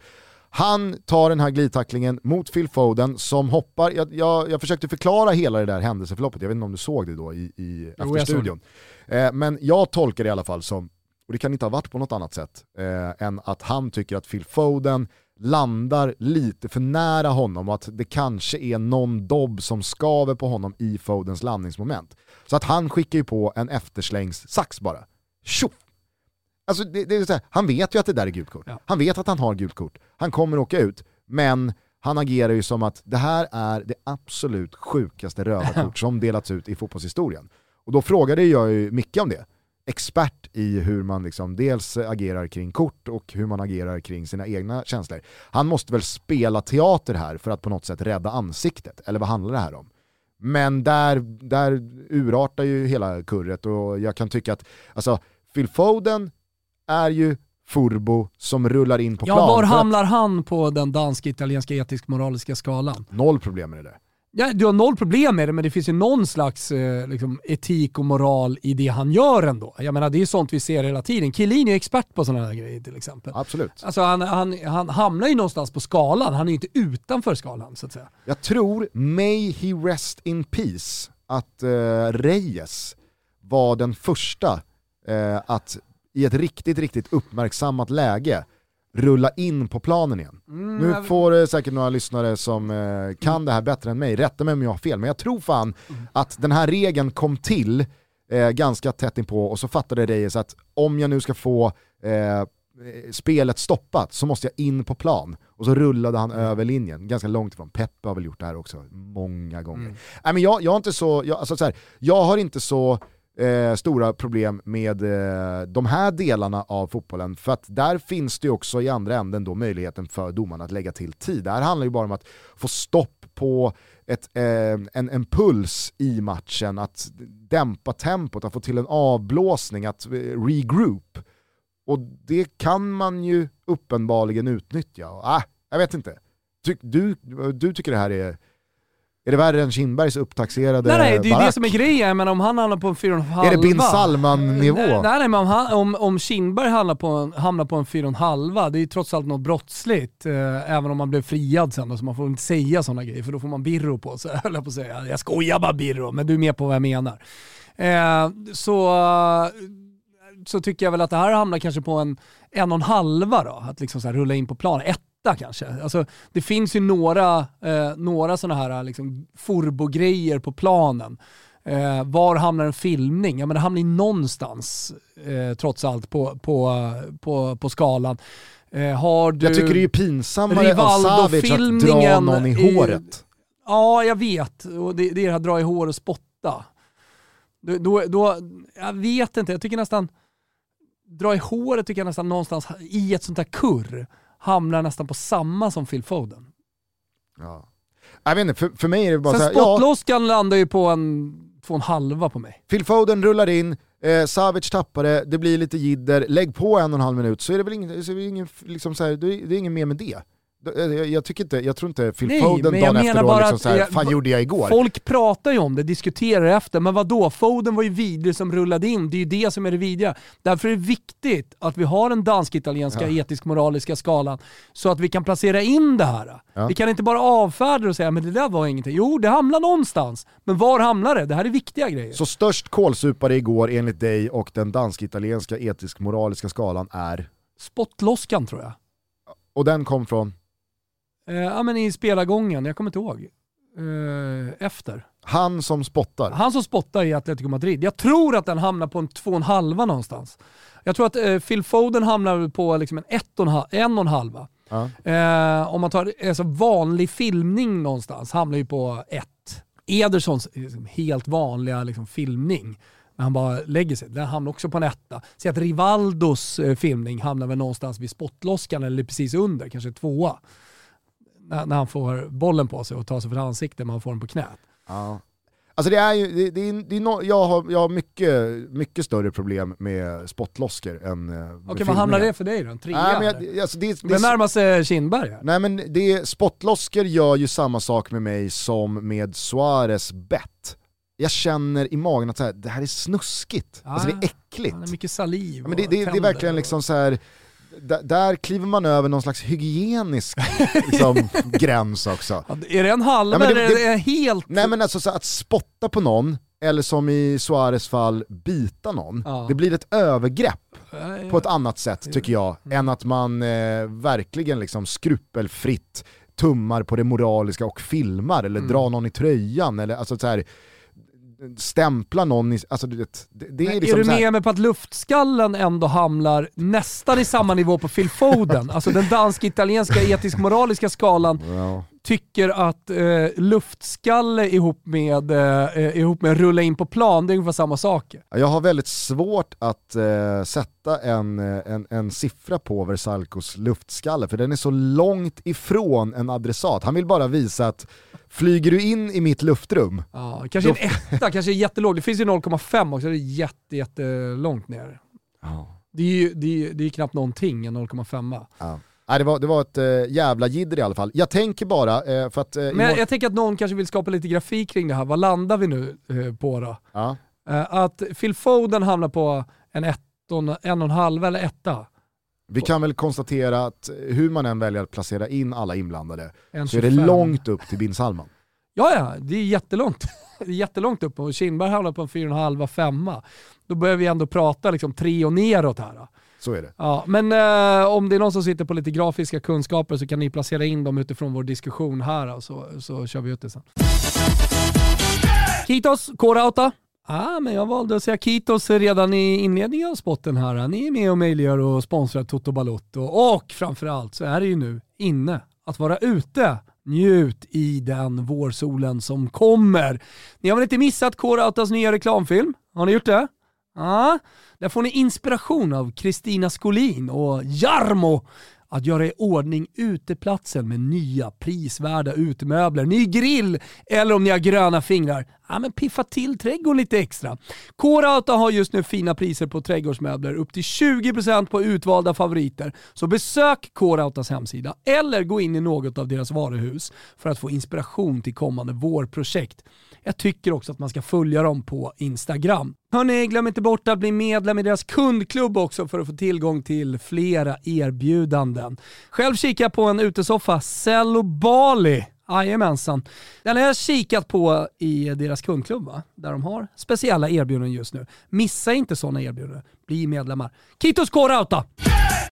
Han tar den här glidtacklingen mot Phil Foden som hoppar, jag, jag, jag försökte förklara hela det där händelseförloppet, jag vet inte om du såg det då i, i efterstudion. Eh, men jag tolkar det i alla fall som, och det kan inte ha varit på något annat sätt, eh, än att han tycker att Phil Foden landar lite för nära honom och att det kanske är någon dobb som skaver på honom i Fodens landningsmoment. Så att han skickar ju på en efterslängssax bara. Tjoff! Alltså det, det är så här, han vet ju att det där är gult kort. Ja. Han vet att han har gult kort. Han kommer åka ut, men han agerar ju som att det här är det absolut sjukaste röda kort som delats ut i fotbollshistorien. Och då frågade jag ju Micke om det. Expert i hur man liksom dels agerar kring kort och hur man agerar kring sina egna känslor. Han måste väl spela teater här för att på något sätt rädda ansiktet, eller vad handlar det här om? Men där, där urartar ju hela kurret och jag kan tycka att alltså, Phil Foden är ju Furbo som rullar in på Ja, plan. var för att- hamnar han på den dansk-italienska etisk-moraliska skalan? Noll problem med det där. Ja, du har noll problem med det, men det finns ju någon slags eh, liksom, etik och moral i det han gör ändå. Jag menar, det är sånt vi ser hela tiden. Kilin är ju expert på sådana här grejer till exempel. Absolut. Alltså han, han, han hamnar ju någonstans på skalan, han är ju inte utanför skalan så att säga. Jag tror, may he rest in peace, att eh, Reyes var den första eh, att i ett riktigt, riktigt uppmärksammat läge rulla in på planen igen. nu jag- får eh, säkert några lyssnare som eh, kan det här bättre än mig rätta mig om jag har fel, men jag tror fan att den här regeln kom till eh, ganska tätt inpå och så fattade Reyes att om jag nu ska få eh, spelet stoppat så måste jag in på plan. Och så rullade han över linjen, ganska långt ifrån. Peppe har väl gjort det här också, många gånger. Nej, men jag, jag, har inte så, jag, alltså så här, jag har inte så eh, stora problem med eh, de här delarna av fotbollen, för att där finns det ju också i andra änden då möjligheten för domarna att lägga till tid. Det här handlar ju bara om att få stopp på ett, eh, en, en puls i matchen, att dämpa tempot, att få till en avblåsning, att eh, regroup. Och det kan man ju uppenbarligen utnyttja. Och, ah, jag vet inte. Ty, du, du tycker det här är... Är det värre än Kindbergs upptaxerade Nej, nej, det är ju det barack? som är grejen, men om han hamnar på en 4,5 Är det bin Salman-nivå? Nej, nej, men om, han, om, om Kindberg hamnar på en, hamnar på en 4,5, det är ju trots allt något brottsligt. Eh, även om han blev friad sen, då, så man får inte säga sådana grejer, för då får man birro på sig, höll jag på att säga. Jag skojar bara birro, men du är med på vad jag menar. Eh, så, så tycker jag väl att det här hamnar kanske på en en och en halva då, att liksom så rulla in på plan. Etta kanske. Alltså, det finns ju några, eh, några sådana här liksom, forbo-grejer på planen. Eh, var hamnar en filmning? Ja, men det hamnar ju någonstans eh, trots allt på, på, på, på skalan. Eh, har du... Jag tycker det är pinsammare av Savic att dra någon i håret. Ja, jag vet. Och det, det är det här dra i hår och spotta. Då, då, då, jag vet inte, jag tycker nästan, dra i håret tycker jag nästan någonstans i ett sånt här kurr hamnar nästan på samma som Phil Foden. Ja. Jag vet inte, för, för mig är det bara Sen så här, ja, landar ju på en två en halva på mig. Phil Foden rullar in, eh, Savic tappar det, det blir lite jidder, lägg på en och en halv minut så är det väl ingen, så är det ingen, liksom så här, det är, det är ingen mer med det. Det- Jag, tycker inte, jag tror inte Phil Nej, Foden men jag dagen efter då bara liksom att så här, jag- fan gjorde jag igår? Folk pratar ju om det, diskuterar efter, men vad då? Foden var ju vidrig som rullade in, det är ju det som är det vidriga. Därför är det viktigt att vi har den dansk-italienska etisk-moraliska skalan så att vi kan placera in det här. Ja. Vi kan inte bara avfärda det och säga men det där var ingenting. Jo, det hamnar någonstans. Men var hamnar det? Det här är viktiga grejer. Så störst kålsupare igår enligt dig och den dansk-italienska etisk-moraliska skalan är, Spottloskan tror jag. och den kom från Eh, ja men i spelargången, jag kommer inte ihåg. Eh, efter. han som spottar. Han som spottar i Atletico Madrid. Jag tror att den hamnar på en två och en halva någonstans. Jag tror att eh, Phil Foden hamnar på liksom en, ett och en, halv, en och en halva. Ja. Eh, om man tar alltså vanlig filmning någonstans, hamnar ju på ett. Edersons liksom, helt vanliga liksom, filmning, när han bara lägger sig, den hamnar också på en etta. Säg att Rivaldos eh, filmning hamnar väl någonstans vid spottloskan eller precis under, kanske tvåa. När, när han får bollen på sig och tar sig för ansiktet men han får den på knät. Ja. Alltså det är ju, det, det är, det är no, jag har, jag har mycket, mycket större problem med spottloskor än eh, med Okej, vad hamnar det för dig då? En trea? Nej, men jag, alltså det, det, det närmar sig Kindberg här. Nej men det, spottloskor gör ju samma sak med mig som med Suarez bett. Jag känner i magen att så här, det här är snuskigt, Ja, alltså det är äckligt. Han är mycket saliv Ja, men det, det, det är verkligen liksom så här. Där, kliver man över någon slags hygienisk liksom, gräns också. Ja, Är det en halv Ja, men det- eller är det helt... Nej men alltså så att spotta på någon, eller som i Suarez fall bita någon, Ja. det blir ett övergrepp på ett annat sätt tycker jag, än att man eh, verkligen liksom skrupelfritt tummar på det moraliska och filmar eller Mm. drar någon i tröjan eller alltså så här, stämplar någon i, alltså det, det Men är liksom är du här, med mig på att luftskallen ändå hamnar nästan i samma nivå på Phil Foden? Alltså den dansk-italienska etisk-moraliska skalan ja. Tycker att eh, luftskalle ihop med, eh, ihop med rulla in på plan, det är ungefär samma sak. Jag har väldigt svårt att eh, sätta en, eh, en, en siffra på Versalcos luftskalle, för den är så långt ifrån en adressat. Han vill bara visa att flyger du in i mitt luftrum, Ja, kanske en etta, kanske jättelåg. Det finns ju 0,5 också, det är jätte, jättelångt ner. Det är ju det är, det är knappt någonting, en 0,5. Ja. Nej, det, var, det var ett äh, jävla jidder i alla fall. Jag tänker bara, eh, för att... eh, Men jag, jag tänker att någon kanske vill skapa lite grafik kring det här. Vad landar vi nu på då? ja. Att Phil Foden hamnar på en, ett, en, en och en halv eller etta. Vi kan väl konstatera att hur man än väljer att placera in alla inblandade så är det 25. långt upp till bin Salman. Ja, ja, det är jättelångt. Det är jättelångt upp och Kindberg hamnar på en 4,5 femma. Då börjar vi ändå prata liksom tre och neråt här. Så är det. Ja, men eh, om det är någon som sitter på lite grafiska kunskaper så kan ni placera in dem utifrån vår diskussion här så, så kör vi ut det sen. Kitos, K-Rauta. Ah, men jag valde att säga Kitos redan i inledningen av spotten här. Ni är med och möjliggör och sponsrar Toto Balotto och framförallt så är det ju nu inne att vara ute. Njut i den vårsolen som kommer. Ni har väl inte missat K-Rautas nya reklamfilm? Har ni gjort det? Ja, där får ni inspiration av Kristina Skolin och Jarmo att göra i ordning uteplatsen med nya prisvärda utemöbler, ny grill eller om ni har gröna fingrar, ja men piffa till trädgården lite extra. K-Rauta har just nu fina priser på trädgårdsmöbler, upp till 20% på utvalda favoriter. Så besök K-Rautas hemsida eller gå in i något av deras varuhus för att få inspiration till kommande vårprojekt. Jag tycker också att man ska följa dem på Instagram. Hörni, glöm inte bort att bli medlem i deras kundklubb också för att få tillgång till flera erbjudanden. Själv kikar jag på en utesoffa, Cello Bali. Jajamensan. Den har jag kikat på i deras kundklubb, va? där de har speciella erbjudanden just nu. Missa inte sådana erbjudanden. Bli medlemmar. Kitos K-Rauta!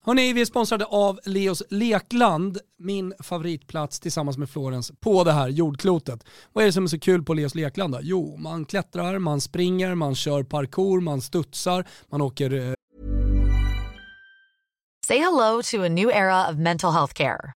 Hörrni, vi är sponsrade av Leos Lekland, min favoritplats tillsammans med Florens på det här jordklotet. Vad är det som är så kul på Leos Lekland då? Jo, man klättrar, man springer, man kör parkour, man studsar, man åker eh, Say hello to a new era of mental health care.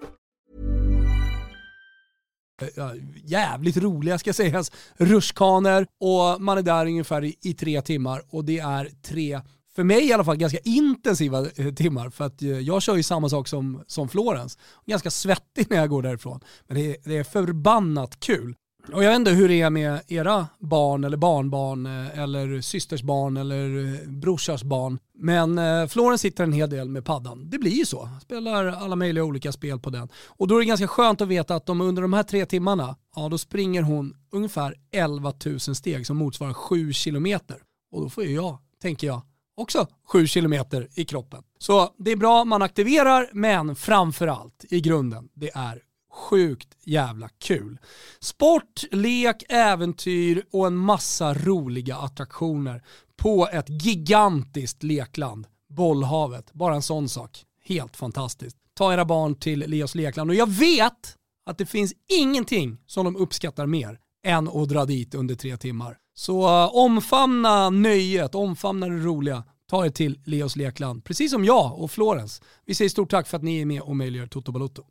Eh, jävligt roliga ska sägas, rutschkanor och man är där ungefär i, i tre timmar och det är tre för mig i alla fall, ganska intensiva eh, timmar. För att eh, jag kör ju samma sak som, som Florens. Ganska svettig när jag går därifrån. Men det är, det är förbannat kul. Och jag vet inte hur det är med era barn eller barnbarn eh, eller systers barn eller eh, brorsars barn. Men eh, Florens sitter en hel del med paddan. Det blir ju så. Spelar alla möjliga olika spel på den. Och då är det ganska skönt att veta att de under de här tre timmarna, ja då springer hon ungefär 11 000 steg som motsvarar 7 kilometer. Och då får ju jag, tänker jag, också 7 kilometer i kroppen. Så det är bra, man aktiverar, men framförallt i grunden, det är sjukt jävla kul. Sport, lek, äventyr och en massa roliga attraktioner på ett gigantiskt lekland. Bollhavet, bara en sån sak. Helt fantastiskt. Ta era barn till Leos lekland och jag vet att det finns ingenting som de uppskattar mer än att dra dit under tre timmar. Så uh, omfamna nöjet, omfamna det roliga. Ta er till Leos lekland, precis som jag och Florens. Vi säger stort tack för att ni är med och möjliggör Toto Balotto.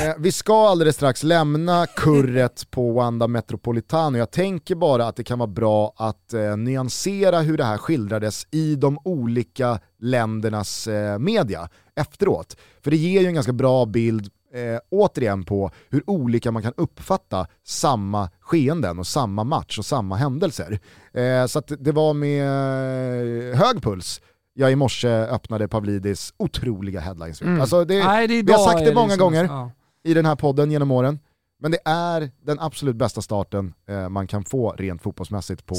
Eh, vi ska alldeles strax lämna kurret på Wanda Metropolitano. Jag tänker bara att det kan vara bra att eh, nyansera hur det här skildrades i de olika ländernas eh, media efteråt. För det ger ju en ganska bra bild eh, återigen på hur olika man kan uppfatta samma skeenden och samma match och samma händelser. Eh, så det var med hög puls jag i morse öppnade Pavlidis otroliga headlines. Mm. Alltså det, Nej, det vi har sagt det många liksom, gånger ja. I den här podden genom åren, men det är den absolut bästa starten eh, man kan få rent fotbollsmässigt på,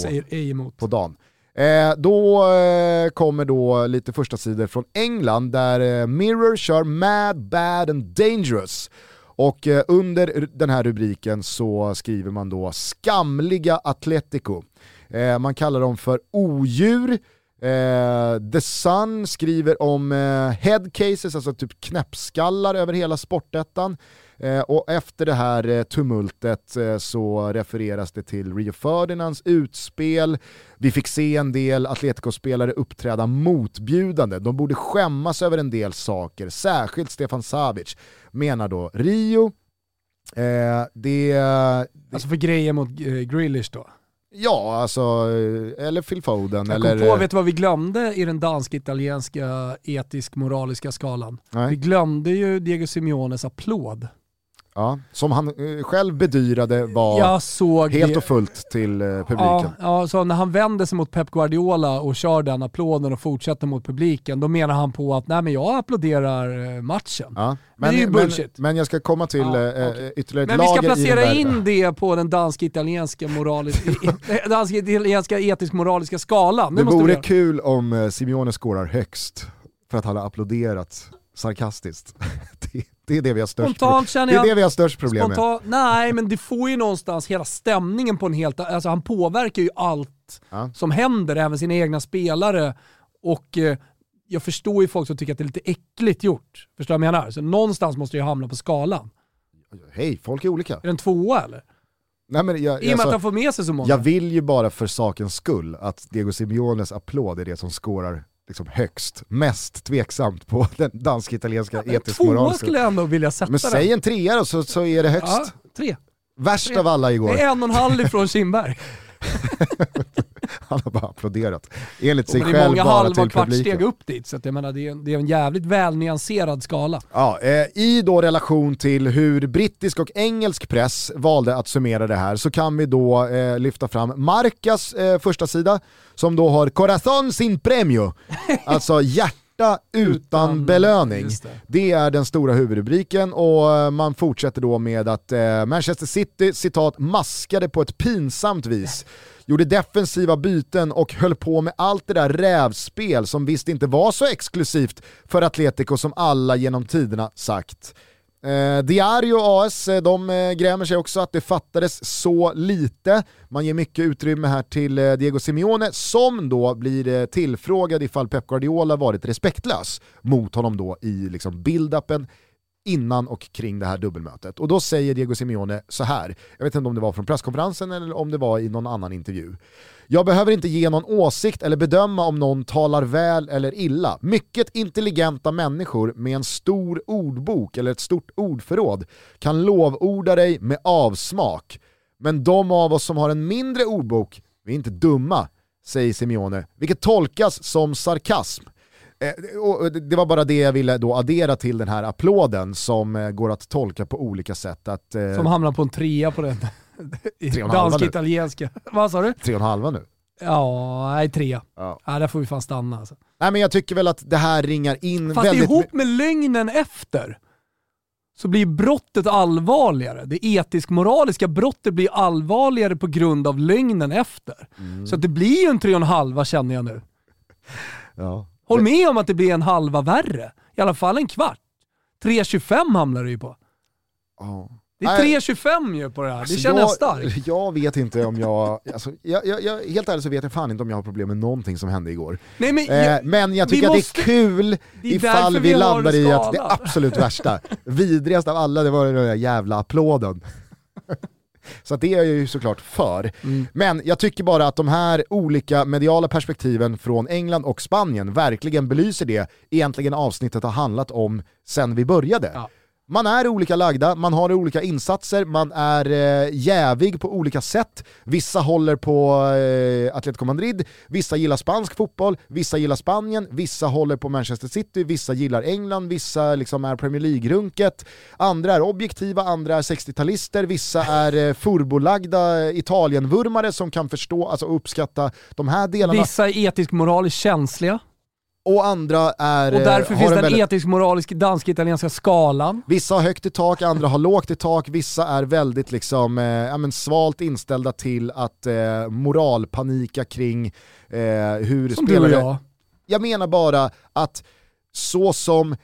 på dagen. Eh, då eh, kommer då lite första sidor från England där eh, Mirror kör Mad, Bad and Dangerous. Och eh, under den här rubriken så skriver man då skamliga Atletico. Eh, man kallar dem för odjur, Eh, The Sun skriver om eh, head cases, alltså typ knäppskallar över hela sportettan. Eh, och efter det här eh, tumultet eh, så refereras det till Rio Ferdinands utspel. Vi fick se en del Atletico-spelare uppträda motbjudande. De borde skämmas över en del saker, särskilt Stefan Savic, menar då Rio. Eh, det, alltså för grejer mot eh, Grealish då? Ja, alltså, eller Phil Foden. Jag eller... kom på, vet du vad vi glömde i den dansk-italienska etisk-moraliska skalan? Nej. Vi glömde ju Diego Simeones applåd. Ja, som han eh, själv bedyrade var helt och fullt till eh, publiken. Ja, ja, så när han vänder sig mot Pep Guardiola och kör den applåden och fortsätter mot publiken, då menar han på att nej men jag applåderar eh, matchen. Ja, men, det är ju bullshit. Men, men jag ska komma till ja, okay. ytterligare ett Men vi ska placera in det på den dansk-italienska dansk etisk-moraliska skalan. Det, det vore kul om Simeone skårar högst för att han har applåderat sarkastiskt. Det är det vi har störst, Spontant jag, det är det vi har störst problem spontant, med. Nej, men det får ju någonstans hela stämningen på en helt... Alltså han påverkar ju allt ja. som händer, även sina egna spelare. Och eh, jag förstår ju folk som tycker att det är lite äckligt gjort. Förstår du vad jag menar? Så någonstans måste jag hamna på skalan. Hej, folk är olika. Är det en tvåa eller? Nej, men jag, I och med alltså, att han får med sig så många. Jag vill ju bara för sakens skull att Diego Simeones applåd är det som skårar liksom högst, mest tveksamt på den dansk-italienska ja, etisk moral. Tvåa skulle jag ändå vilja sätta Men säg en trea då så, så är det högst. Ja, tre. Värst tre. av alla igår. Det är en och en halv ifrån Kindberg. Han har bara applåderat. Enligt sig själv bara till publiken. Det är många halva kvartssteg upp dit, så jag menar, det, är en, det är en jävligt välnyanserad skala. Ja, eh, I då relation till hur brittisk och engelsk press valde att summera det här så kan vi då eh, lyfta fram Marcas eh, första sida som då har Corazon sin premio, alltså hjärta utan, utan belöning. Det. det. är den stora huvudrubriken och eh, man fortsätter då med att eh, Manchester City, citat, maskade på ett pinsamt vis gjorde defensiva byten och höll på med allt det där rävspel som visst inte var så exklusivt för Atletico som alla genom tiderna sagt. Eh, Diario AS, eh, de eh, grämer sig också att det fattades så lite. Man ger mycket utrymme här till eh, Diego Simeone som då blir eh, tillfrågad ifall Pep Guardiola varit respektlös mot honom då i liksom build-upen innan och kring det här dubbelmötet. Och då säger Diego Simeone så här, jag vet inte om det var från presskonferensen eller om det var i någon annan intervju. Jag behöver inte ge någon åsikt eller bedöma om någon talar väl eller illa. Mycket intelligenta människor med en stor ordbok eller ett stort ordförråd kan lovorda dig med avsmak. Men de av oss som har en mindre ordbok, vi är inte dumma. säger Simeone, vilket tolkas som sarkasm. Eh, det var bara det jag ville då addera till den här applåden som eh, går att tolka på olika sätt. Att, eh, Som hamnar på en trea på den. Tre. Dansk-italienska. Vad sa du? tre och en halva nu. Ja, nej trea. Ja. Ja, där får vi fan stanna alltså. Nej men jag tycker väl att det här ringar in Fast väldigt... ihop med lögnen efter så blir brottet allvarligare. Det etisk-moraliska brottet blir allvarligare på grund av lögnen efter. Mm. Så att det blir ju en tre och en halva känner jag nu. Ja. Håll med om att det blir en halva värre. I alla fall en kvart. 3.25 hamnar det ju på. Ja. Det är Nej. 3.25 ju på det här. Alltså, det känner jag starkt. Jag vet inte om jag, alltså, jag, jag, jag, helt ärligt så vet jag fan inte om jag har problem med någonting som hände igår. Nej, men, Eh, jag, men jag tycker måste- att det är kul Det är ifall vi vi landar i att det absolut värsta, vidrigast av alla, det var den där jävla applåden. Så det är jag ju såklart för. Mm. Men jag tycker bara att de här olika mediala perspektiven från England och Spanien verkligen belyser det egentligen avsnittet har handlat om sen vi började. Ja. Man är olika lagda, man har olika insatser, man är eh, jävig på olika sätt. Vissa håller på eh, Atletico Madrid, vissa gillar spansk fotboll, vissa gillar Spanien, vissa håller på Manchester City, vissa gillar England, vissa liksom är Premier League-runket, andra är objektiva, andra är 60-talister, vissa är eh, furbolagda Italienvurmare som kan förstå, alltså uppskatta de här delarna, Vissa är etisk-moraliskt känsliga och andra är... och eh, därför har finns en den väldigt- etisk-moralisk dansk-italienska skalan. Vissa har högt i tak, andra har lågt i tak, vissa är väldigt liksom, eh, ja, men svalt inställda till att eh, moralpanika kring eh, hur Som du och spelare... jag. Jag menar bara att så som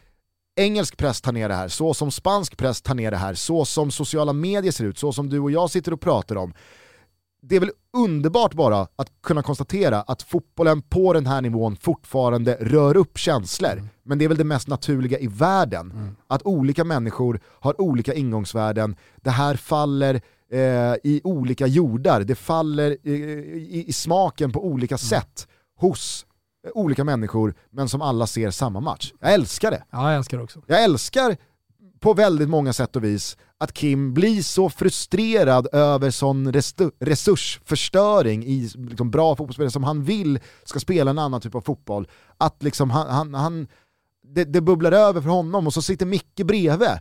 engelsk press tar ner det här, så som spansk press tar ner det här, så som sociala medier ser ut, så som du och jag sitter och pratar om. Det är väl underbart bara att kunna konstatera att fotbollen på den här nivån fortfarande rör upp känslor. Men det är väl det mest naturliga i världen. Att olika människor har olika ingångsvärden. Det här faller eh, i olika jordar, det faller eh, i, i smaken på olika sätt hos eh, olika människor, men som alla ser samma match. Jag älskar det. Ja, jag älskar det också. Jag älskar på väldigt många sätt och vis att Kim blir så frustrerad över sån resursförstöring i liksom bra fotbollsspelare som han vill ska spela en annan typ av fotboll. Att liksom han, han, han, det, det bubblar över för honom och så sitter Micke bredvid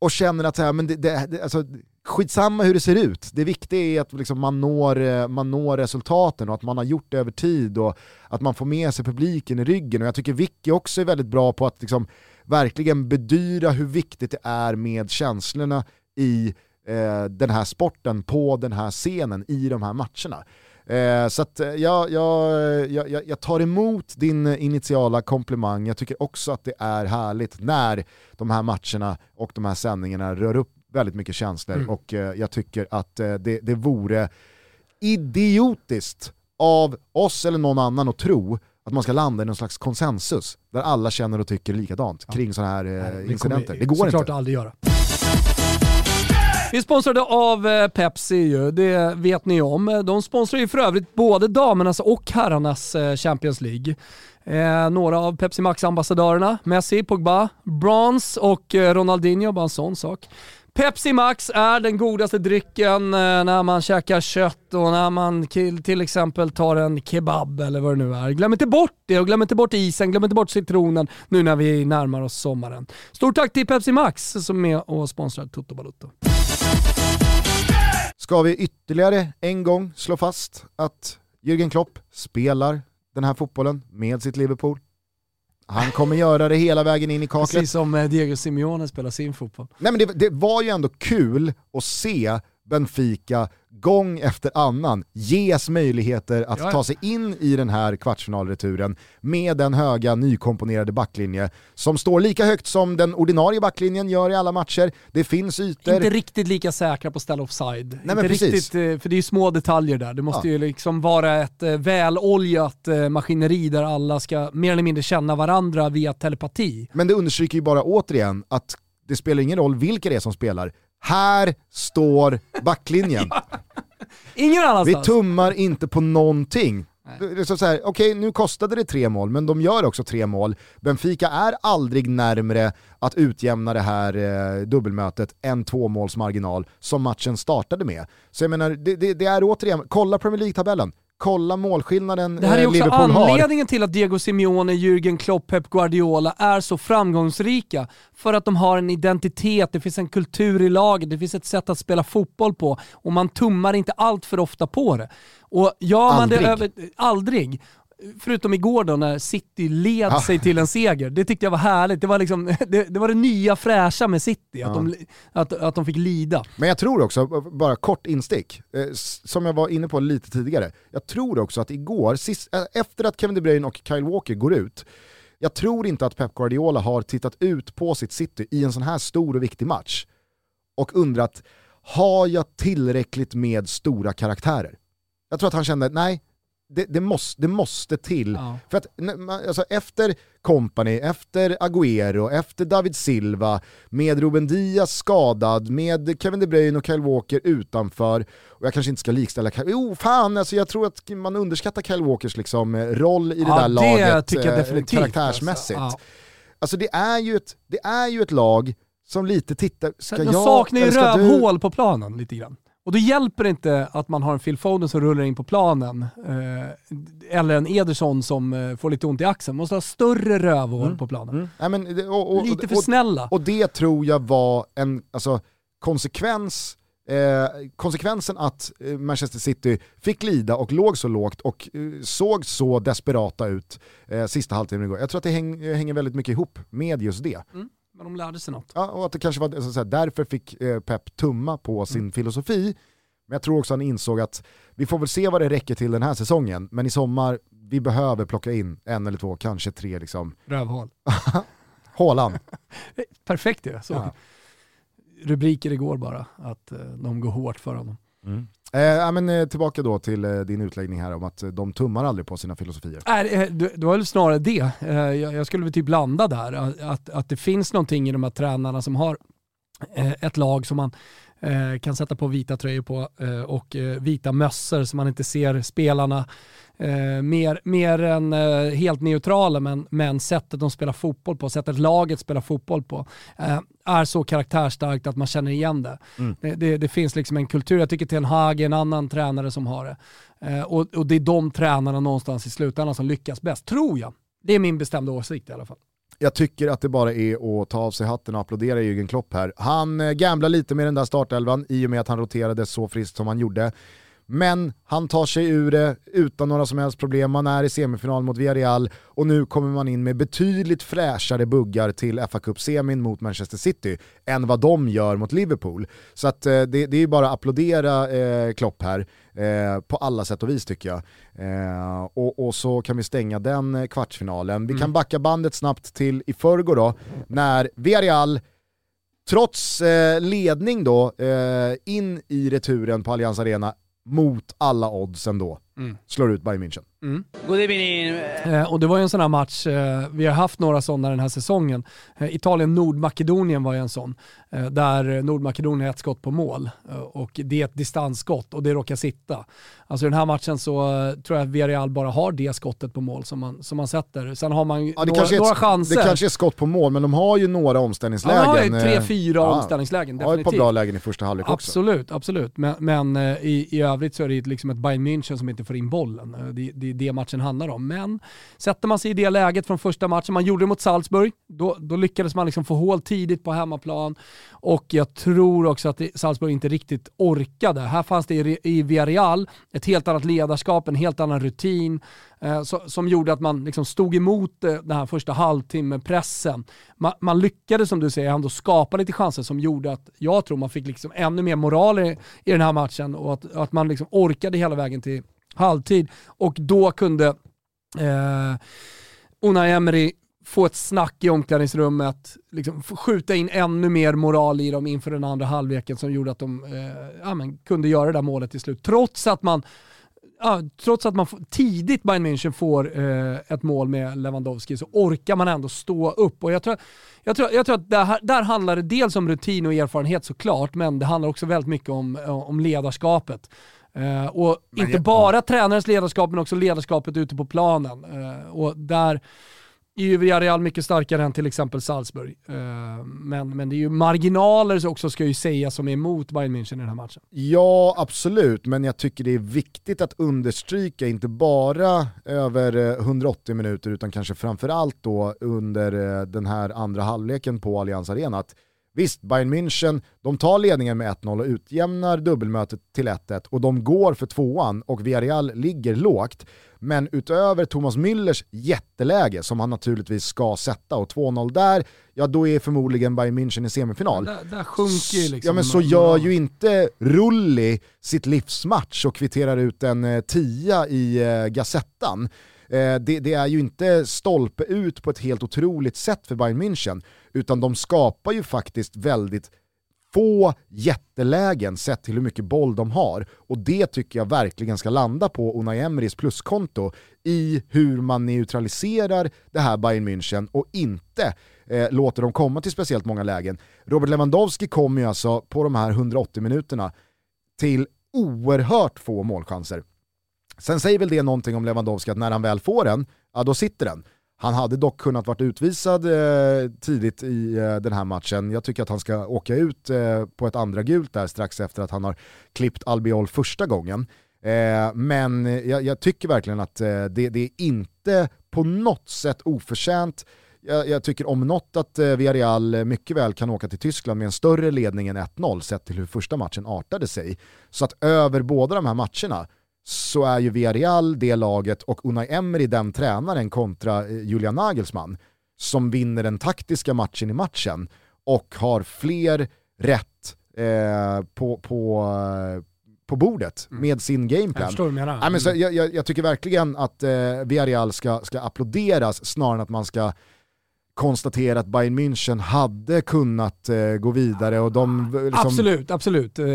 och känner att så här, men det, det, det, alltså, skitsamma hur det ser ut, det viktiga är att liksom man, når, eh, man når resultaten och att man har gjort det över tid och att man får med sig publiken i ryggen. Och jag tycker Vicky också är väldigt bra på att liksom verkligen bedyra hur viktigt det är med känslorna i eh, den här sporten, på den här scenen, i de här matcherna. Eh, så att eh, jag, jag, jag, jag- jag tar emot din initiala komplimang, jag tycker också att det är härligt när de här matcherna och de här sändningarna rör upp väldigt mycket känslor Mm. och eh, jag tycker att eh, det, det vore idiotiskt av oss eller någon annan att tro att man ska landa i någon slags konsensus där alla känner och tycker likadant kring sådana här eh, incidenter. Det går såklart inte. aldrig göra. Vi är sponsrade av eh, Pepsi ju, det vet ni om. De sponsrar ju för övrigt både damernas och herrarnas eh, Champions League. Eh, några av Pepsi Max-ambassadörerna, Messi, Pogba, Bronze och Ronaldinho, bara en sån sak. Pepsi Max är den godaste drycken eh, när man käkar kött och när man till, till exempel tar en kebab eller vad det nu är. Glöm inte bort det och glöm inte bort isen, glöm inte bort citronen nu när vi närmar oss sommaren. Stort tack till Pepsi Max som är med och sponsrar Toto Balutto. Ska vi ytterligare en gång slå fast att Jürgen Klopp spelar den här fotbollen med sitt Liverpool? Han kommer göra det hela vägen in i kaklet. Precis som eh, Diego Simeone spelar sin fotboll. Nej, men det, det var ju ändå kul att se Benfica gång efter annan ges möjligheter att Ja, ta sig in i den här kvartsfinalreturen med den höga nykomponerade backlinje som står lika högt som den ordinarie backlinjen gör i alla matcher. Det finns ytor. Inte riktigt lika säkra på att ställa offside. men inte precis. riktigt, eh, för det är ju små detaljer där. Det måste Ja. ju liksom vara ett eh, väloljat eh, maskineri där alla ska mer eller mindre känna varandra via telepati. Men det understryker ju bara återigen att det spelar ingen roll vilka det är som spelar. Här står backlinjen. Ingen Vi annanstans. tummar inte på någonting. Okej, nu kostade det tre mål, men de gör också tre mål. Benfica är aldrig närmre att utjämna det här eh, dubbelmötet än två måls marginal som matchen startade med. Så jag menar, det, det, det är återigen, kolla Premier League-tabellen. Kolla målskillnaden Det här är eh, också Liverpool har. anledningen till att Diego Simeone, Jürgen Klopp, Pep Guardiola är så framgångsrika. För att de har en identitet, det finns en kultur i laget, det finns ett sätt att spela fotboll på och man tummar inte allt för ofta på det. Och gör man Aldrig. det över... Aldrig. Förutom igår då när City led Ja. sig till en seger. Det tyckte jag var härligt. Det var, liksom, det, det, var det nya fräscha med City, att, de, att, att de fick lida. Men jag tror också, bara kort instick, eh, som jag var inne på lite tidigare, jag tror också att igår, sist, eh, efter att Kevin De Bruyne och Kyle Walker går ut, jag tror inte att Pep Guardiola har tittat ut på sitt City i en sån här stor och viktig match och undrat, har jag tillräckligt med stora karaktärer? Jag tror att han kände, nej, det, det, måste, det måste till. Ja. För att alltså, efter Company, efter Agüero, efter David Silva, med Ruben Diaz skadad, med Kevin De Bruyne och Kyle Walker utanför, och jag kanske inte ska likställa Kyle, jo fan alltså jag tror att man underskattar Kyle Walkers liksom, roll i det Ja, där det laget tycker jag eh, definitivt, karaktärsmässigt. alltså. Alltså det är, ju ett, det är ju ett lag som lite tittar, ska de jag saknar ju ska du? rövhål på planen lite grann. Och då hjälper det inte att man har en Phil Foden som rullar in på planen, eh, eller en Ederson som eh, får lite ont i axeln. Man måste ha större rövhål på planen. Mm. Nej, men, och, och, Lite för snälla. Och det tror jag var en alltså, konsekvens, eh, konsekvensen att eh, Manchester City fick lida och låg så lågt och eh, såg så desperata ut eh, sista halvtimmen igår. Jag tror att det häng, hänger väldigt mycket ihop med just det. Men de lärde sig något. Ja, och att det kanske var så här, därför fick eh, Pep tumma på sin filosofi. Men jag tror också han insåg att vi får väl se vad det räcker till den här säsongen, men i sommar, vi behöver plocka in en eller två, kanske tre liksom. Rövhål. Haaland. Perfekt ju. Ja. Rubriker igår bara, att eh, de går hårt för honom. Eh, men, eh, tillbaka då till eh, din utläggning här om att eh, de tummar aldrig på sina filosofier. Nej, eh, det var väl snarare det. Eh, Jag, jag skulle väl typ landa där. Att- Att, att det finns någonting i de här tränarna som har eh, ett lag som man kan sätta på vita tröjor på eh, och eh, vita mössor så man inte ser spelarna eh, mer, mer än eh, helt neutrala men, men sättet de spelar fotboll på, sättet laget spelar fotboll på eh, är så karaktärstarkt att man känner igen det. Det, det. det finns liksom en kultur, jag tycker Ten Hag är en annan tränare som har det. Eh, och, och det är de tränarna någonstans i slutändan som lyckas bäst, tror jag. Det är min bestämda åsikt i alla fall. Jag tycker att det bara är att ta av sig hatten och applådera Jürgen Klopp här. Han eh, gamblar lite med den där startelvan i och med att han roterade så friskt som han gjorde. Men han tar sig ur det utan några som helst problem. Man är i semifinal mot Villarreal och nu kommer man in med betydligt fräschare buggar till fa Cup-semin mot Manchester City än vad de gör mot Liverpool. Så att, eh, det, det är bara att applådera eh, Klopp här eh, på alla sätt och vis tycker jag. Eh, och, och så kan vi stänga den eh, kvartsfinalen. Vi kan backa bandet snabbt till i förrgår då, när Villarreal trots eh, ledning då, in i returen på Allianz Arena mot alla odds ändå, slår ut Bayern München. Evening. Eh, och det var ju en sån här match, eh, vi har haft några sådana den här säsongen. Eh, Italien-Nordmakedonien var ju en sån, eh, där Nordmakedonien har ett skott på mål eh, och det är ett distansskott och det råkar sitta. Alltså i den här matchen så eh, tror jag att Villarreal bara har det skottet på mål som man, som man sätter. Sen har man Ja, det, några, kanske är några ett, chanser. det kanske är skott på mål, men de har ju några ja, omställningslägen. man har ju tre, fyra ja, omställningslägen, Ja, ett par definitivt. bra lägen i första halvlek också. Absolut, absolut. Men, men eh, i, i övrigt så är det liksom ett Bayern München som inte får in bollen. Eh, det, det är det matchen handlar om. Men sätter man sig i det läget från första matchen, man gjorde det mot Salzburg, då, då lyckades man liksom få hål tidigt på hemmaplan. Och jag tror också att Salzburg inte riktigt orkade. Här fanns det i, i Villarreal ett helt annat ledarskap, en helt annan rutin eh, så, som gjorde att man liksom stod emot eh, den här första halvtimme-pressen. Man, man lyckades som du säger ändå skapa lite chanser som gjorde att jag tror man fick liksom ännu mer moral i, i den här matchen och att, att man liksom orkade hela vägen till halvtid. Och då kunde eh, Unai Emery få ett snack i omklädningsrummet, liksom skjuta in ännu mer moral i dem inför den andra halvleken som gjorde att de eh, ja, men, kunde göra det där målet till slut. Trots att man Ja, trots att man tidigt Bayern München får eh, ett mål med Lewandowski så orkar man ändå stå upp. Och jag tror, jag tror, jag tror att där, där handlar det dels om rutin och erfarenhet såklart, men det handlar också väldigt mycket om, eh, om ledarskapet. Eh, och inte jag- bara tränarens ledarskap, men också ledarskapet ute på planen. Eh, och där, är ju Villarreal mycket starkare än till exempel Salzburg. Eh, men, men det är ju marginaler också ska ju sägas som är emot Bayern München i den här matchen. Ja, absolut, men jag tycker det är viktigt att understryka, inte bara över eh, 180 minuter utan kanske framförallt då under eh, den här andra halvleken på Allianz Arena, att Visst, Bayern München, de tar ledningen med 1-0 och utjämnar dubbelmötet till 1-1 och de går för tvåan och Villarreal ligger lågt. Men utöver Thomas Müllers jätteläge som han naturligtvis ska sätta och 2-0 där, ja då är förmodligen Bayern München i semifinal. Där, där sjunker ju liksom... Ja men så gör ju inte Rulli sitt livsmatch och kvitterar ut en eh, tia i eh, Gazettan. Eh, det, det, är ju inte stolpe ut på ett helt otroligt sätt för Bayern München, utan de skapar ju faktiskt väldigt få jättelägen sett till hur mycket boll de har. Och det tycker jag verkligen ska landa på Unai Emerys pluskonto i hur man neutraliserar det här Bayern München och inte eh, låter dem komma till speciellt många lägen. Robert Lewandowski kommer ju alltså på de här 180 minuterna till oerhört få målchanser. Sen säger väl det någonting om Lewandowski att när han väl får den, ja då sitter den. Han hade dock kunnat varit utvisad eh, tidigt i eh, den här matchen. Jag tycker att han ska åka ut eh, på ett andra gult där strax efter att han har klippt Albiol första gången. Eh, men jag, jag, tycker verkligen att eh, det, det, är inte på något sätt oförtjänt. Jag, jag tycker om något att eh, Villarreal mycket väl kan åka till Tyskland med en större ledning än 1-0 sett till hur första matchen artade sig. Så att över båda de här matcherna så är ju Villarreal det laget och Unai Emery den tränaren kontra eh, Julian Nagelsmann som vinner den taktiska matchen i matchen och har fler rätt eh, på, på, på bordet mm. med sin gameplan. Jag, Nej, men så mm. jag, jag, tycker verkligen att eh, Villarreal ska, ska applåderas snarare än att man ska konstatera att Bayern München hade kunnat eh, gå vidare och de... Liksom... Absolut, absolut. Eh,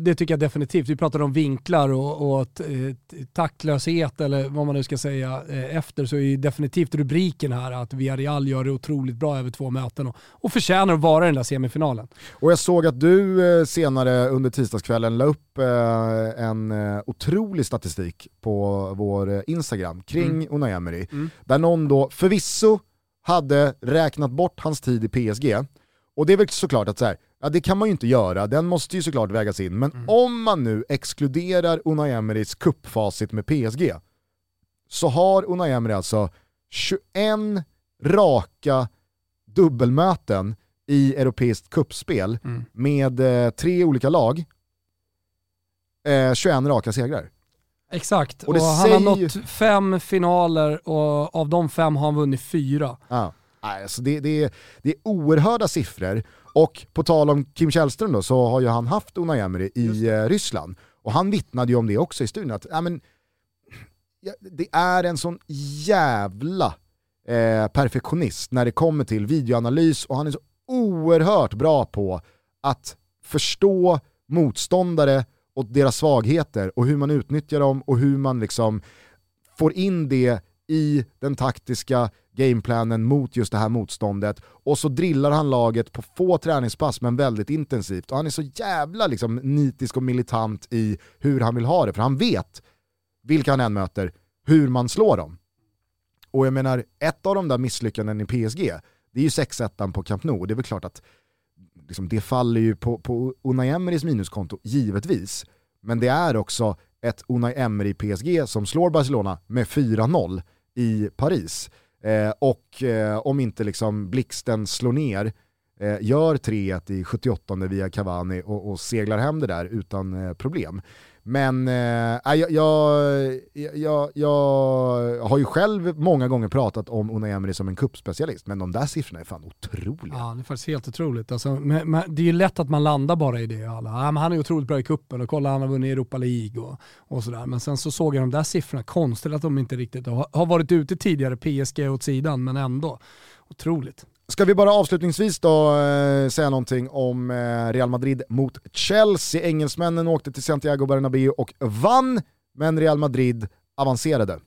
det tycker jag definitivt. Vi pratade om vinklar och, och eh, taktlöshet eller vad man nu ska säga eh, efter så är ju definitivt rubriken här att Villarreal gör det otroligt bra över två möten och, och förtjänar att vara i den där semifinalen. Och jag såg att du eh, senare under tisdagskvällen la upp eh, en otrolig statistik på vår Instagram kring mm. Unai Emery. Mm. Där någon då förvisso hade räknat bort hans tid i PSG. Och det är väl såklart att så här, ja, det kan man ju inte göra, den måste ju såklart vägas in. Men mm. om man nu exkluderar Unai Emerys kuppfacit med PSG, så har Unai Emery alltså 21 raka dubbelmöten i europeiskt kuppspel mm. med eh, tre olika lag. Eh, 21 raka segrar. Exakt, och, och han har nått fem finaler och av de fem har han vunnit fyra. Ja. Alltså det, det, är, det är oerhörda siffror och på tal om Kim Källström då, så har ju han haft Unai Emery i eh, Ryssland och han vittnade ju om det också i studion att ja, men, ja, det är en sån jävla eh, perfektionist när det kommer till videoanalys och han är så oerhört bra på att förstå motståndare och deras svagheter och hur man utnyttjar dem och hur man liksom får in det i den taktiska gameplanen mot just det här motståndet. Och så drillar han laget på få träningspass men väldigt intensivt. Och han är så jävla liksom nitisk och militant i hur han vill ha det för han vet vilka han än möter, hur man slår dem. Och jag menar, ett av de där misslyckanden i PSG, det är ju 6-1 på Camp Nou. Och det är väl klart att liksom, det faller ju på, på Unai Emerys minuskonto, givetvis. Men det är också ett Unai Emery PSG som slår Barcelona med 4-0 i Paris. Eh, och eh, om inte liksom blixten slår ner, eh, gör 3-1 i 78 via Cavani och, och seglar hem det där utan eh, problem. Men eh, jag, jag, jag, jag, har ju själv många gånger pratat om Unai Emery som en kuppspecialist, men de där siffrorna är fan otroliga. Ja, det är faktiskt helt otroligt. Alltså, men, men, det är ju lätt att man landar bara i det. Alla. Ah, ja, han är otroligt bra i kuppen och kolla han har vunnit Europa League och, och sådär. Men sen så såg jag de där siffrorna, konstigt att de inte riktigt har, har varit ute tidigare, PSG åt sidan, men ändå. Otroligt. Ska vi bara avslutningsvis då eh, säga någonting om eh, Real Madrid mot Chelsea. Engelsmännen åkte till Santiago Bernabéu och vann, men Real Madrid avancerade.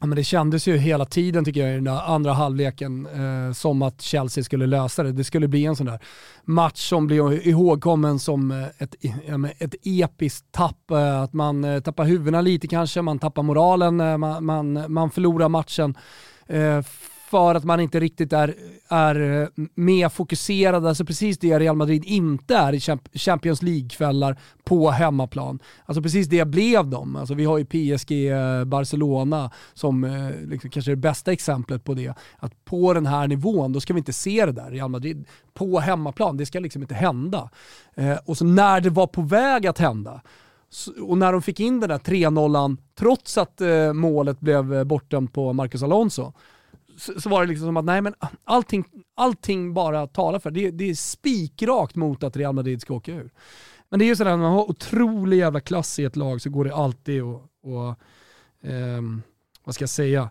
Ja, men det kändes ju hela tiden tycker jag i den där andra halvleken eh, som att Chelsea skulle lösa det. Det skulle bli en sån där match som blir ihågkommen som eh, ett, ett episkt tapp. Eh, att man eh, tappar huvudena lite kanske, man tappar moralen, eh, man, man, man förlorar matchen för att man inte riktigt är, är eh, mer fokuserad, alltså precis det Real Madrid inte är i Champions League-kvällar på hemmaplan. Alltså precis det blev de. Alltså vi har ju PSG-Barcelona eh, som eh, liksom kanske är det bästa exemplet på det. Att på den här nivån, då ska vi inte se det där. Real Madrid på hemmaplan, det ska liksom inte hända. Och så när det var på väg att hända, och när de fick in den där 3-0, trots att målet blev bortdömt på Marcus Alonso, så, så, var det liksom som att nej men allting, allting bara talar för det. Det är spikrakt mot att Real Madrid ska åka ur. Men det är ju sådär, när man har otrolig jävla klass i ett lag så går det alltid att, och, eh, vad ska jag säga,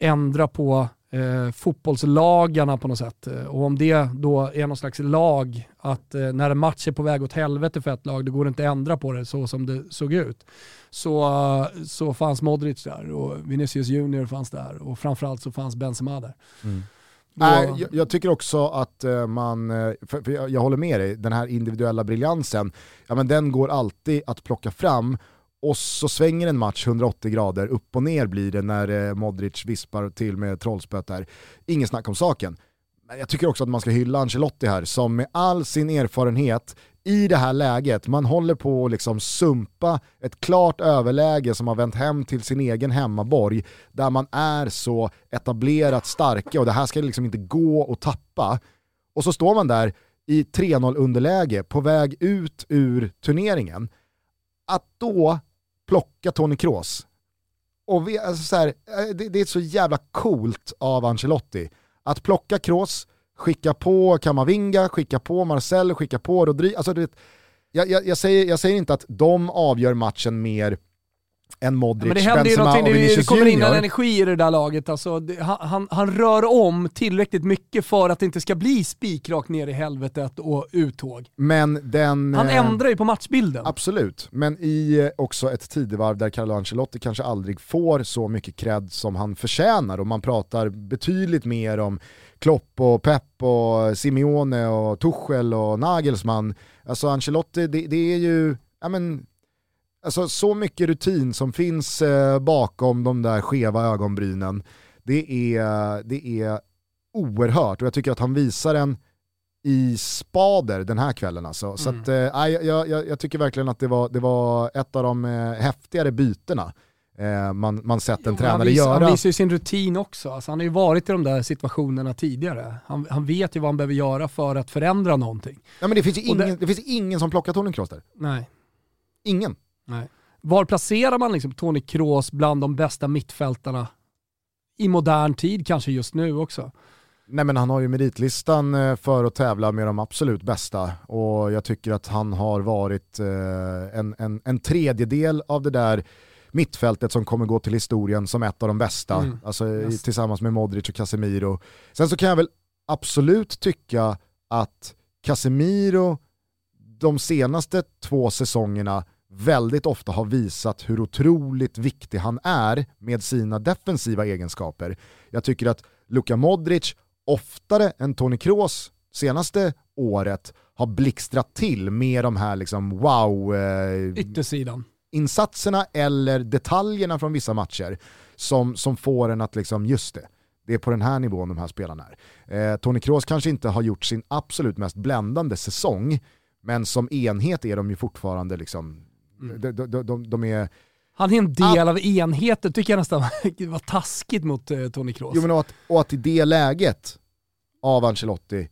ändra på eh, fotbollslagarna på något sätt. Eh, och om det då är någon slags lag, att eh, när en match är på väg åt helvete för ett lag, det går inte att ändra på det så som det såg ut. Så, så fanns Modric där och Vinicius Junior fanns där och framförallt så fanns Benzema där. Mm. Nej, jag, jag, tycker också att eh, man, eh, för, för jag, jag, håller med dig, den här individuella briljansen, ja, men den går alltid att plocka fram och så svänger en match 180 grader, upp och ner blir det när eh, Modric vispar till med trollspöt där. Ingen snack om saken. Men jag tycker också att man ska hylla Ancelotti här, som med all sin erfarenhet i det här läget, man håller på att liksom sumpa ett klart överläge som har vänt hem till sin egen hemmaborg, där man är så etablerat starka och det här ska liksom inte gå att tappa. Och så står man där i 3-0 underläge på väg ut ur turneringen. Att då plocka Tony Kroos. Och vi, alltså så här, eh, det, det, är så jävla coolt av Ancelotti. Att plocka Kroos, skicka på Kamavinga, skicka på Marcel, skicka på Rodri. Alltså, det, jag, jag, jag, säger, jag säger inte att de avgör matchen mer än Modric, men det händer Benzema ju och Vinicius Det kommer Junior. in en energi i det där laget. Alltså, det, han, han rör om tillräckligt mycket för att det inte ska bli spikrakt ner i helvetet och uttåg. Men den... Han eh, ändrar ju på matchbilden. Absolut, men i eh, också ett tidevarv där Carlo Ancelotti kanske aldrig får så mycket cred som han förtjänar och man pratar betydligt mer om Klopp och Pep och Simeone och Tuchel och Nagelsmann. Alltså Ancelotti, det, det är ju, ja men alltså så mycket rutin som finns eh, bakom de där skeva ögonbrynen, det är, det är oerhört och jag tycker att han visar en i spader den här kvällen alltså. Mm. Så att, eh, jag, jag, jag, tycker verkligen att det var, det var ett av de eh, häftigare bytena eh, man, man sett en jo, tränare han vis, göra. Han visar ju sin rutin också. Alltså, han har ju varit i de där situationerna tidigare. Han, han vet ju vad han behöver göra för att förändra någonting. Ja, men det, finns ingen, det... det finns ingen som plockar Tony Kroos där. Nej. Ingen. Nej. Var placerar man liksom Tony Kroos bland de bästa mittfältarna i modern tid, kanske just nu också? Nej men han har ju meritlistan eh, för att tävla med de absolut bästa och jag tycker att han har varit eh, en, en, en tredjedel av det där mittfältet som kommer gå till historien som ett av de bästa, mm. alltså yes. tillsammans med Modric och Casemiro. Sen så kan jag väl absolut tycka att Casemiro de senaste två säsongerna väldigt ofta har visat hur otroligt viktig han är med sina defensiva egenskaper. Jag tycker att Luka Modric oftare än Toni Kroos senaste året har blixtrat till med de här liksom wow... Eh, Yttersidan. Insatserna eller detaljerna från vissa matcher som, som får en att liksom, just det, det är på den här nivån de här spelarna är. Eh, Toni Kroos kanske inte har gjort sin absolut mest bländande säsong, men som enhet är de ju fortfarande liksom. De, de, de, de, är... Han är en del av enheten, tycker jag nästan var taskigt mot eh, Toni Kroos. Jo, men och, att, och att i det läget av Ancelotti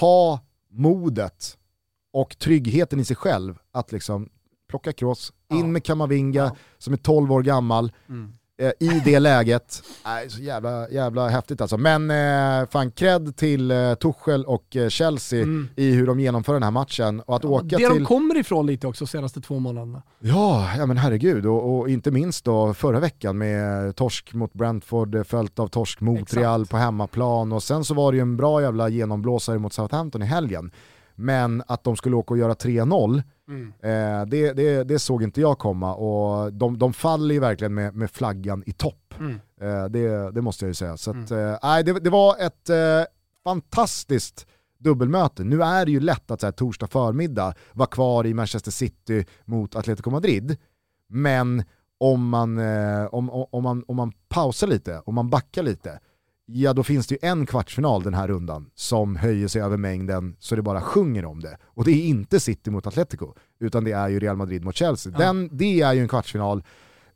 ha modet och tryggheten i sig själv att liksom plocka Kroos, in ja. med Kamavinga ja. som är 12 år gammal, mm. Eh, i det läget. Nej, så jävla, jävla häftigt alltså. Men eh, fan cred till eh, Tuchel och eh, Chelsea mm. i hur de genomför den här matchen. Och att ja, åka det till... de kommer ifrån lite också senaste två månaderna. Ja, ja men herregud. Och, och, inte minst då förra veckan med torsk mot Brentford, eh, följt av torsk mot Exakt. Real på hemmaplan. Och sen så var det ju en bra jävla genomblåsare mot Southampton i helgen. Men att de skulle åka och göra 3-0, mm. eh, det, det, det, såg inte jag komma och de, de faller ju verkligen med, med flaggan i topp. Mm. Eh, det, det, måste jag ju säga. Så att, mm. eh, det, det var ett eh, fantastiskt dubbelmöte. Nu är det ju lätt att så här, torsdag förmiddag vara kvar i Manchester City mot Atletico Madrid, men om man, om, om, man, om man pausar lite, om man backar lite, ja då finns det ju en kvartsfinal den här rundan som höjer sig över mängden så det bara sjunger om det. Och det är inte City mot Atletico, utan det är ju Real Madrid mot Chelsea. Den, det är ju en kvartsfinal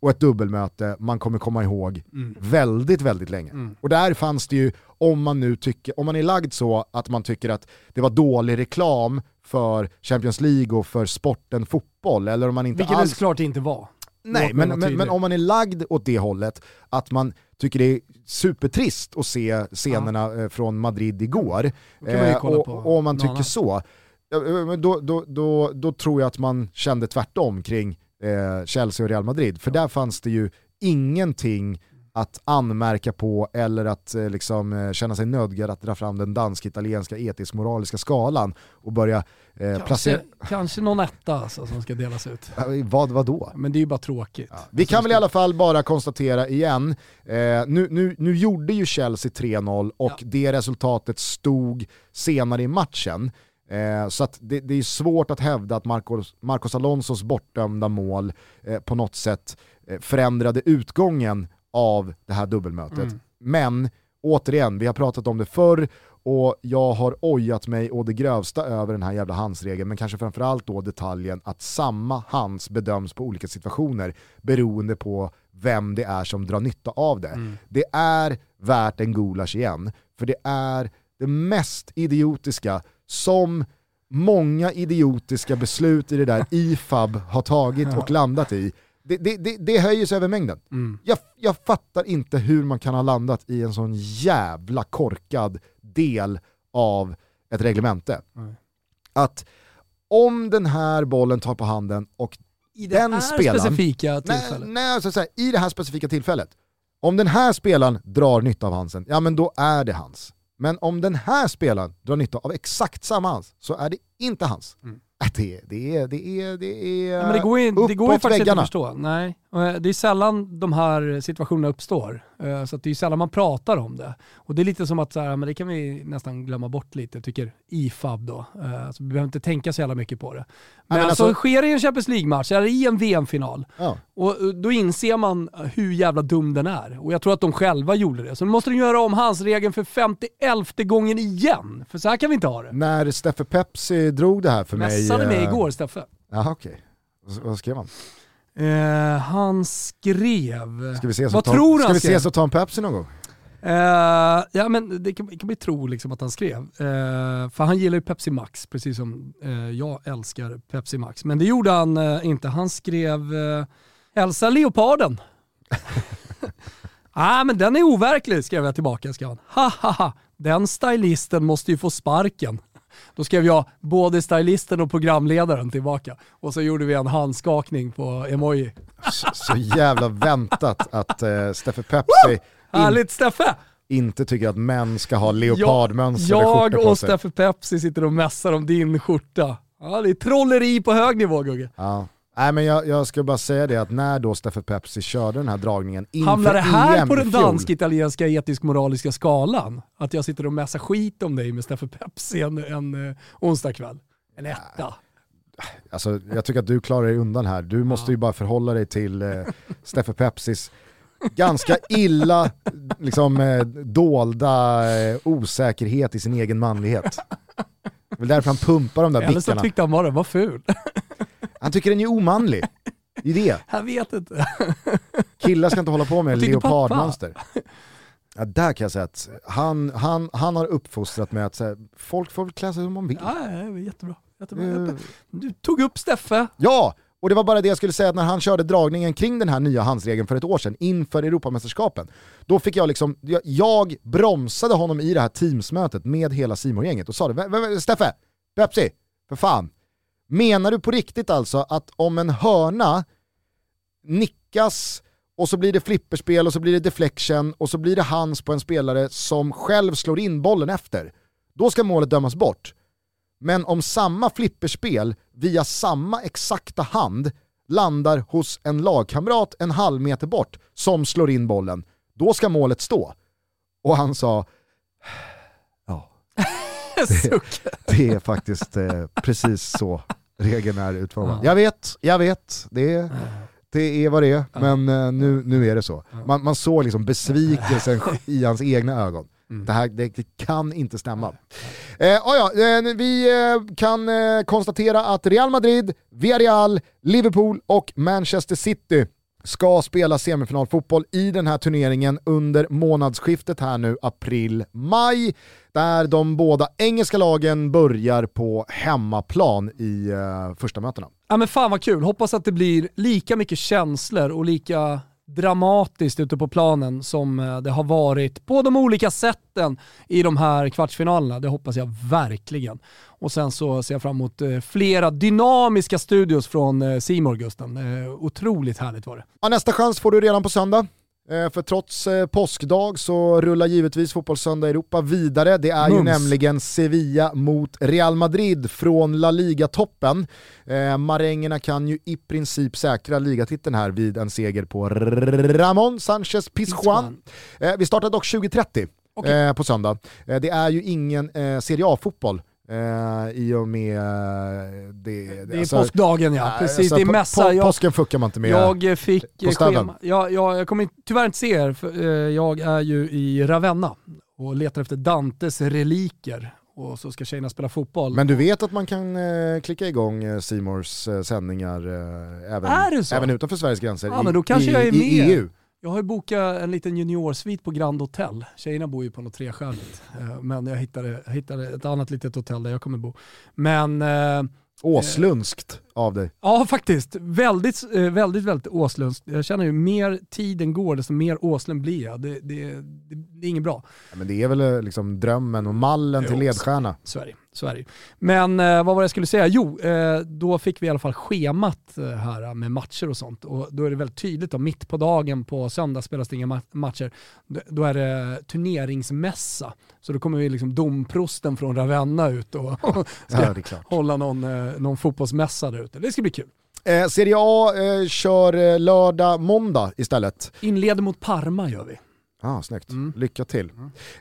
och ett dubbelmöte man kommer komma ihåg väldigt, väldigt länge. Och där fanns det ju, om man nu tycker, om man är lagd så att man tycker att det var dålig reklam för Champions League och för sporten fotboll, eller om man inte Vilket det alls såklart inte var. Nej, men, men, men om man är lagd åt det hållet, att man tycker det är supertrist att se scenerna eh, från Madrid igår, eh, och, och om man tycker annat. så, ja, eh, då, då, då, då tror jag att man kände tvärtom kring eh, Chelsea och Real Madrid, för där fanns det ju ingenting att anmärka på eller att eh, liksom, eh, känna sig nödgad att dra fram den dansk-italienska etisk-moraliska skalan och börja eh, placera... Kanske, kanske någon etta alltså, som ska delas ut. Ja, Vad, vad då? Men det är ju bara tråkigt. Vi kan väl i alla fall bara konstatera igen, eh, nu, nu, nu gjorde ju Chelsea 3-0 och Ja. det resultatet stod senare i matchen. Eh, så det, det är svårt att hävda att Marcos, Marcos Alonsos bortdömda mål eh, på något sätt eh, förändrade utgången av det här dubbelmötet. Mm. Men återigen, vi har pratat om det förr och jag har ojat mig å det grövsta över den här jävla handsregeln, men kanske framförallt då detaljen att samma hands bedöms på olika situationer beroende på vem det är som drar nytta av det. Det är värt en gulasch igen, för det är det mest idiotiska som många idiotiska beslut i det där IFAB har tagit och landat i. Det, det, det, det höjer sig över mängden. Jag, jag fattar inte hur man kan ha landat i en sån jävla korkad del av ett reglemente. Att om den här bollen tar på handen och I den här spelaren... specifika Nej, tillfället. nej alltså så här, i det här specifika tillfället. Om den här spelaren drar nytta av hansen, ja men då är det hans. Men om den här spelaren drar nytta av exakt samma hans, så är det inte hans. Äh, Det, det, är, det, är, det är Ja, det går ju, det går ju uppåt faktiskt inte väggarna. att förstå. Nej. Eh, Det är sällan de här situationerna uppstår. Eh, Så det är sällan man pratar om det. Och det är lite som att så här, men det kan vi nästan glömma bort lite, tycker IFAB då. Alltså, vi behöver inte tänka så jävla mycket på det. Men, men alltså, alltså- sker det i en Champions League-match eller i en VM-final, Ja. och då inser man hur jävla dum den är. Och jag tror att de själva gjorde det. Så nu måste de göra om hans regeln för 51 gången igen. För så här kan vi inte ha det. När Steffe Pepsi drog det här för mig... Mässade mig igår, Steffe. Jaha okej. Vad- Vad skrev han? Eh, han skrev... Ska vi ses Vad ta, tror ska han vi skrev? ses och ta en Pepsi någon gång? Eh, ja men det kan, kan vi tro liksom att han skrev. Eh, för han gillar ju Pepsi Max, precis som eh, jag älskar Pepsi Max. Men det gjorde han eh, inte. Han skrev eh, “Hälsa leoparden”. ah, men den är overklig, skrev jag tillbaka. Skrev han. Ha, ha, ha. Den stylisten måste ju få sparken. Då skrev jag både stylisten och programledaren tillbaka. Och så gjorde vi en handskakning på emoji. Så, så jävla väntat att uh, Steffe Pepsi Härligt Steffe! inte tycker att män ska ha leopardmönstrade Jag på och. Steffe Pepsi sitter och mässar om din skjorta. Ja, det är trolleri på hög nivå Gugge. Ja. Nej men jag, jag ska bara säga det att när då Steffe Pepsi körde den här dragningen inför Hamnar det här EM på den dansk-italienska etisk-moraliska skalan? Att jag sitter och mässar skit om dig med Steffe Pepsi en, en uh, onsdag kväll? En etta. Alltså, jag tycker att du klarar dig undan här. Du måste ju bara förhålla dig till eh, Steffe Pepsis ganska illa liksom, eh, dolda eh, osäkerhet i sin egen manlighet. Det är väl därför han pumpar de där Eller så bickarna. tyckte han bara den var ful. Han tycker den är omanlig. Det är det. Jag vet inte. Killar ska inte hålla på med leopardmönster. Ja, där kan jag säga att han, han, han har uppfostrat mig att här, folk får klä sig som de vill. Ja, jättebra. jättebra. Eh, Du tog upp Steffe. Ja, och det var bara det jag skulle säga att när han körde dragningen kring den här nya handsregeln för ett år sedan inför Europamästerskapen, då fick jag liksom, jag, jag bromsade honom i det här teamsmötet med hela simon gänget och sa det, "Vä- vä- Steffe, Pepsi, för fan, menar du på riktigt alltså att om en hörna nickas och så blir det flipperspel och så blir det deflection och så blir det hands på en spelare som själv slår in bollen efter, då ska målet dömas bort. Men om samma flipperspel via samma exakta hand landar hos en lagkamrat en halv meter bort som slår in bollen, då ska målet stå. Och han sa, ja, Suck. det är faktiskt eh, precis så regeln är utformad. Jag vet, jag vet, det är, det är vad det är, men eh, nu, nu är det så. Man, man såg liksom besvikelsen i hans egna ögon. Mm. Det här det, det kan inte stämma. Eh, ah, ja, eh, vi eh, kan eh, konstatera att Real Madrid, Villarreal, Liverpool och Manchester City ska spela semifinalfotboll i den här turneringen under månadsskiftet här nu, april-maj, där de båda engelska lagen börjar på hemmaplan i eh, första mötena. Ja men fan vad kul, hoppas att det blir lika mycket känslor och lika dramatiskt ute på planen som eh, det har varit på de olika sätten i de här kvartsfinalerna. Det hoppas jag verkligen. Och sen så ser jag fram emot eh, flera dynamiska studios från eh, Simor Gusten. Otroligt härligt var det. Ja, nästa chans får du redan på söndag. Eh, För trots eh, påskdag så rullar givetvis Fotbollssöndag Europa vidare. Det är ju Mums. nämligen Sevilla mot Real Madrid från La Liga-toppen. Eh, Marängerna kan ju i princip säkra ligatiteln här vid en seger på Ramon Sanchez Pizjuan. Eh, Vi startar dock 20.30 Okej. eh, på söndag. Det är ju ingen Serie A-fotboll eh, i och med eh, det. Det är påskdagen ja, precis. alltså, det är mässa. på- Jag- Påsken fuckar man inte med. Jag fick på eh, schema. Jag, jag, jag kommer tyvärr inte se er, för eh, jag är ju i Ravenna och letar efter Dantes reliker. Och så ska tjejerna spela fotboll. Men du vet att man kan eh, klicka igång Simors eh, sändningar eh, även, även utanför Sveriges gränser Ja, i, men då kanske i, jag är i E med. EU. Jag har ju bokat en liten juniorsvit på Grand Hotel. Tjejerna bor ju på något trestjärnigt. Eh, Men jag hittade, jag hittade ett annat litet hotell där jag kommer bo. Men eh, Åslundskt av dig. ja, faktiskt. Väldigt, eh, väldigt, väldigt Åslunds. Jag känner ju mer tiden går, desto mer Åslund blir jag. Det, det, det, det är inget bra. Ja, men det är väl eh, liksom drömmen och mallen till ledstjärna. Så är det. Det. Men eh, vad var det jag skulle säga? Jo, eh, då fick vi i alla fall schemat eh, här med matcher och sånt. Och då är det väldigt tydligt, då, mitt på dagen på söndag spelas det inga ma- matcher. D- Då är det turneringsmässa. Så då kommer vi liksom domprosten från Ravenna ut och ska Ja, hålla någon, eh, någon fotbollsmässa där ute. Det ska bli kul. Eh, Serie A eh, kör eh, lördag, måndag istället. Inleder mot Parma gör vi. Ah, snyggt, Mm. lycka till.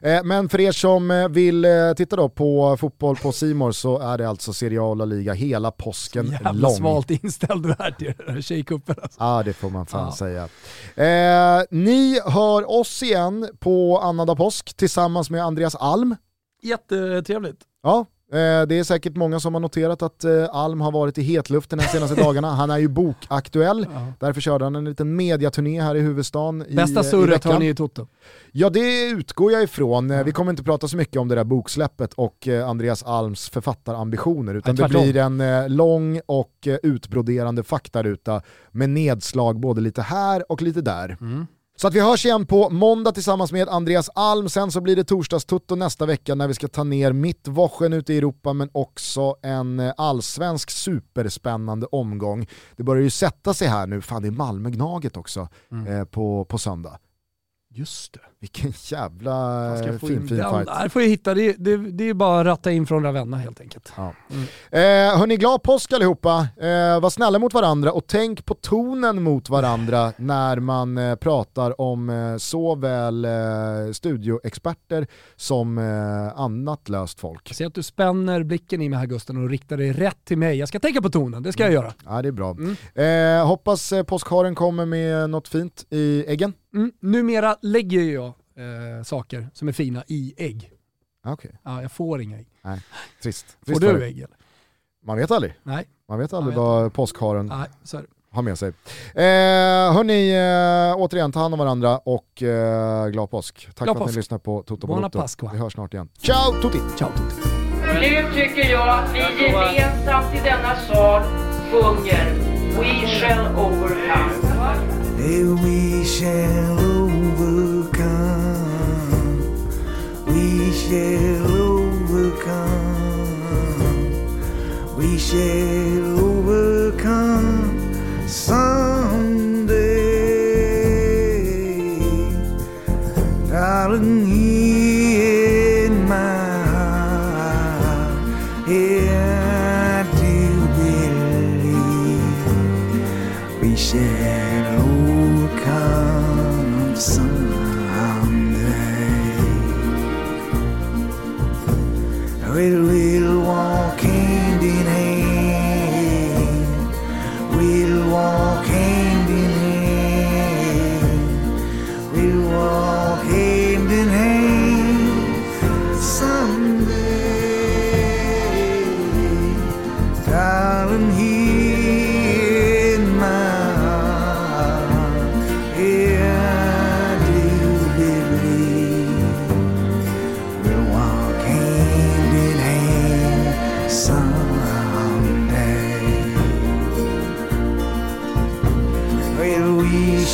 Eh, men för er som eh, vill eh, titta då på fotboll på Simor så är det alltså Serie A och La Liga hela påsken Jävla lång. svalt inställd du är till den här tjejcupen. Alltså. Ja, det får man fan Ja. säga. Eh, ni hör oss igen på annandag påsk tillsammans med Andreas Alm. Jättetrevligt. Ja, det är säkert många som har noterat att eh, Alm har varit i hetluften de senaste dagarna. Han är ju bokaktuell, Ja. därför körde han en liten mediaturné här i huvudstaden Bästa eh, surret har ni i Toto. Ja det utgår jag ifrån. Eh, Vi kommer inte prata så mycket om det där boksläppet och eh, Andreas Alms författarambitioner utan det blir en eh, lång och eh, utbroderande faktaruta med nedslag både lite här och lite där. Mm. Så att vi hörs igen på måndag tillsammans med Andreas Alm, sen så blir det torsdagstutto nästa vecka när vi ska ta ner mitt Wochen ute i Europa men också en eh, allsvensk superspännande omgång. Det börjar ju sätta sig här nu, fan det är Malmö-Gnaget också eh, på, på söndag. Just det. Vilken jävla eh, fin, in fin fight. där får jag hitta, det, det, det är bara att ratta in från Ravenna helt enkelt. Ja. Eh, hörni, glad påsk allihopa. Eh, var snälla mot varandra och tänk på tonen mot varandra när man eh, pratar om eh, såväl eh, studioexperter som eh, annat löst folk. Ser att du spänner blicken i mig här Gusten och riktar dig rätt till mig. Jag ska tänka på tonen, det ska jag göra. Ja, det är bra. Mm. Eh, hoppas eh, påskharen kommer med något fint i äggen. Mm. Numera lägger jag eh, saker som är fina i ägg. Ah, Okej, Ja, jag får inga ägg. nej. Trist. Får Trist var du ägg eller? Man vet aldrig. Nej, Man vet aldrig vet vad påskharen nej så är det. har med sig. Eh, hörni, eh, återigen ta hand om varandra och eh, glad påsk. Tack Glad för att påsk. ni lyssnar på Toto Balotto. Vi hörs snart igen. Ciao tutti! Ciao Tutti. Nu tycker jag att vi gemensamt i denna sal sjunger We shall overcome. We shall overcome. We shall overcome. We shall overcome someday. Darling, ver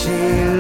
we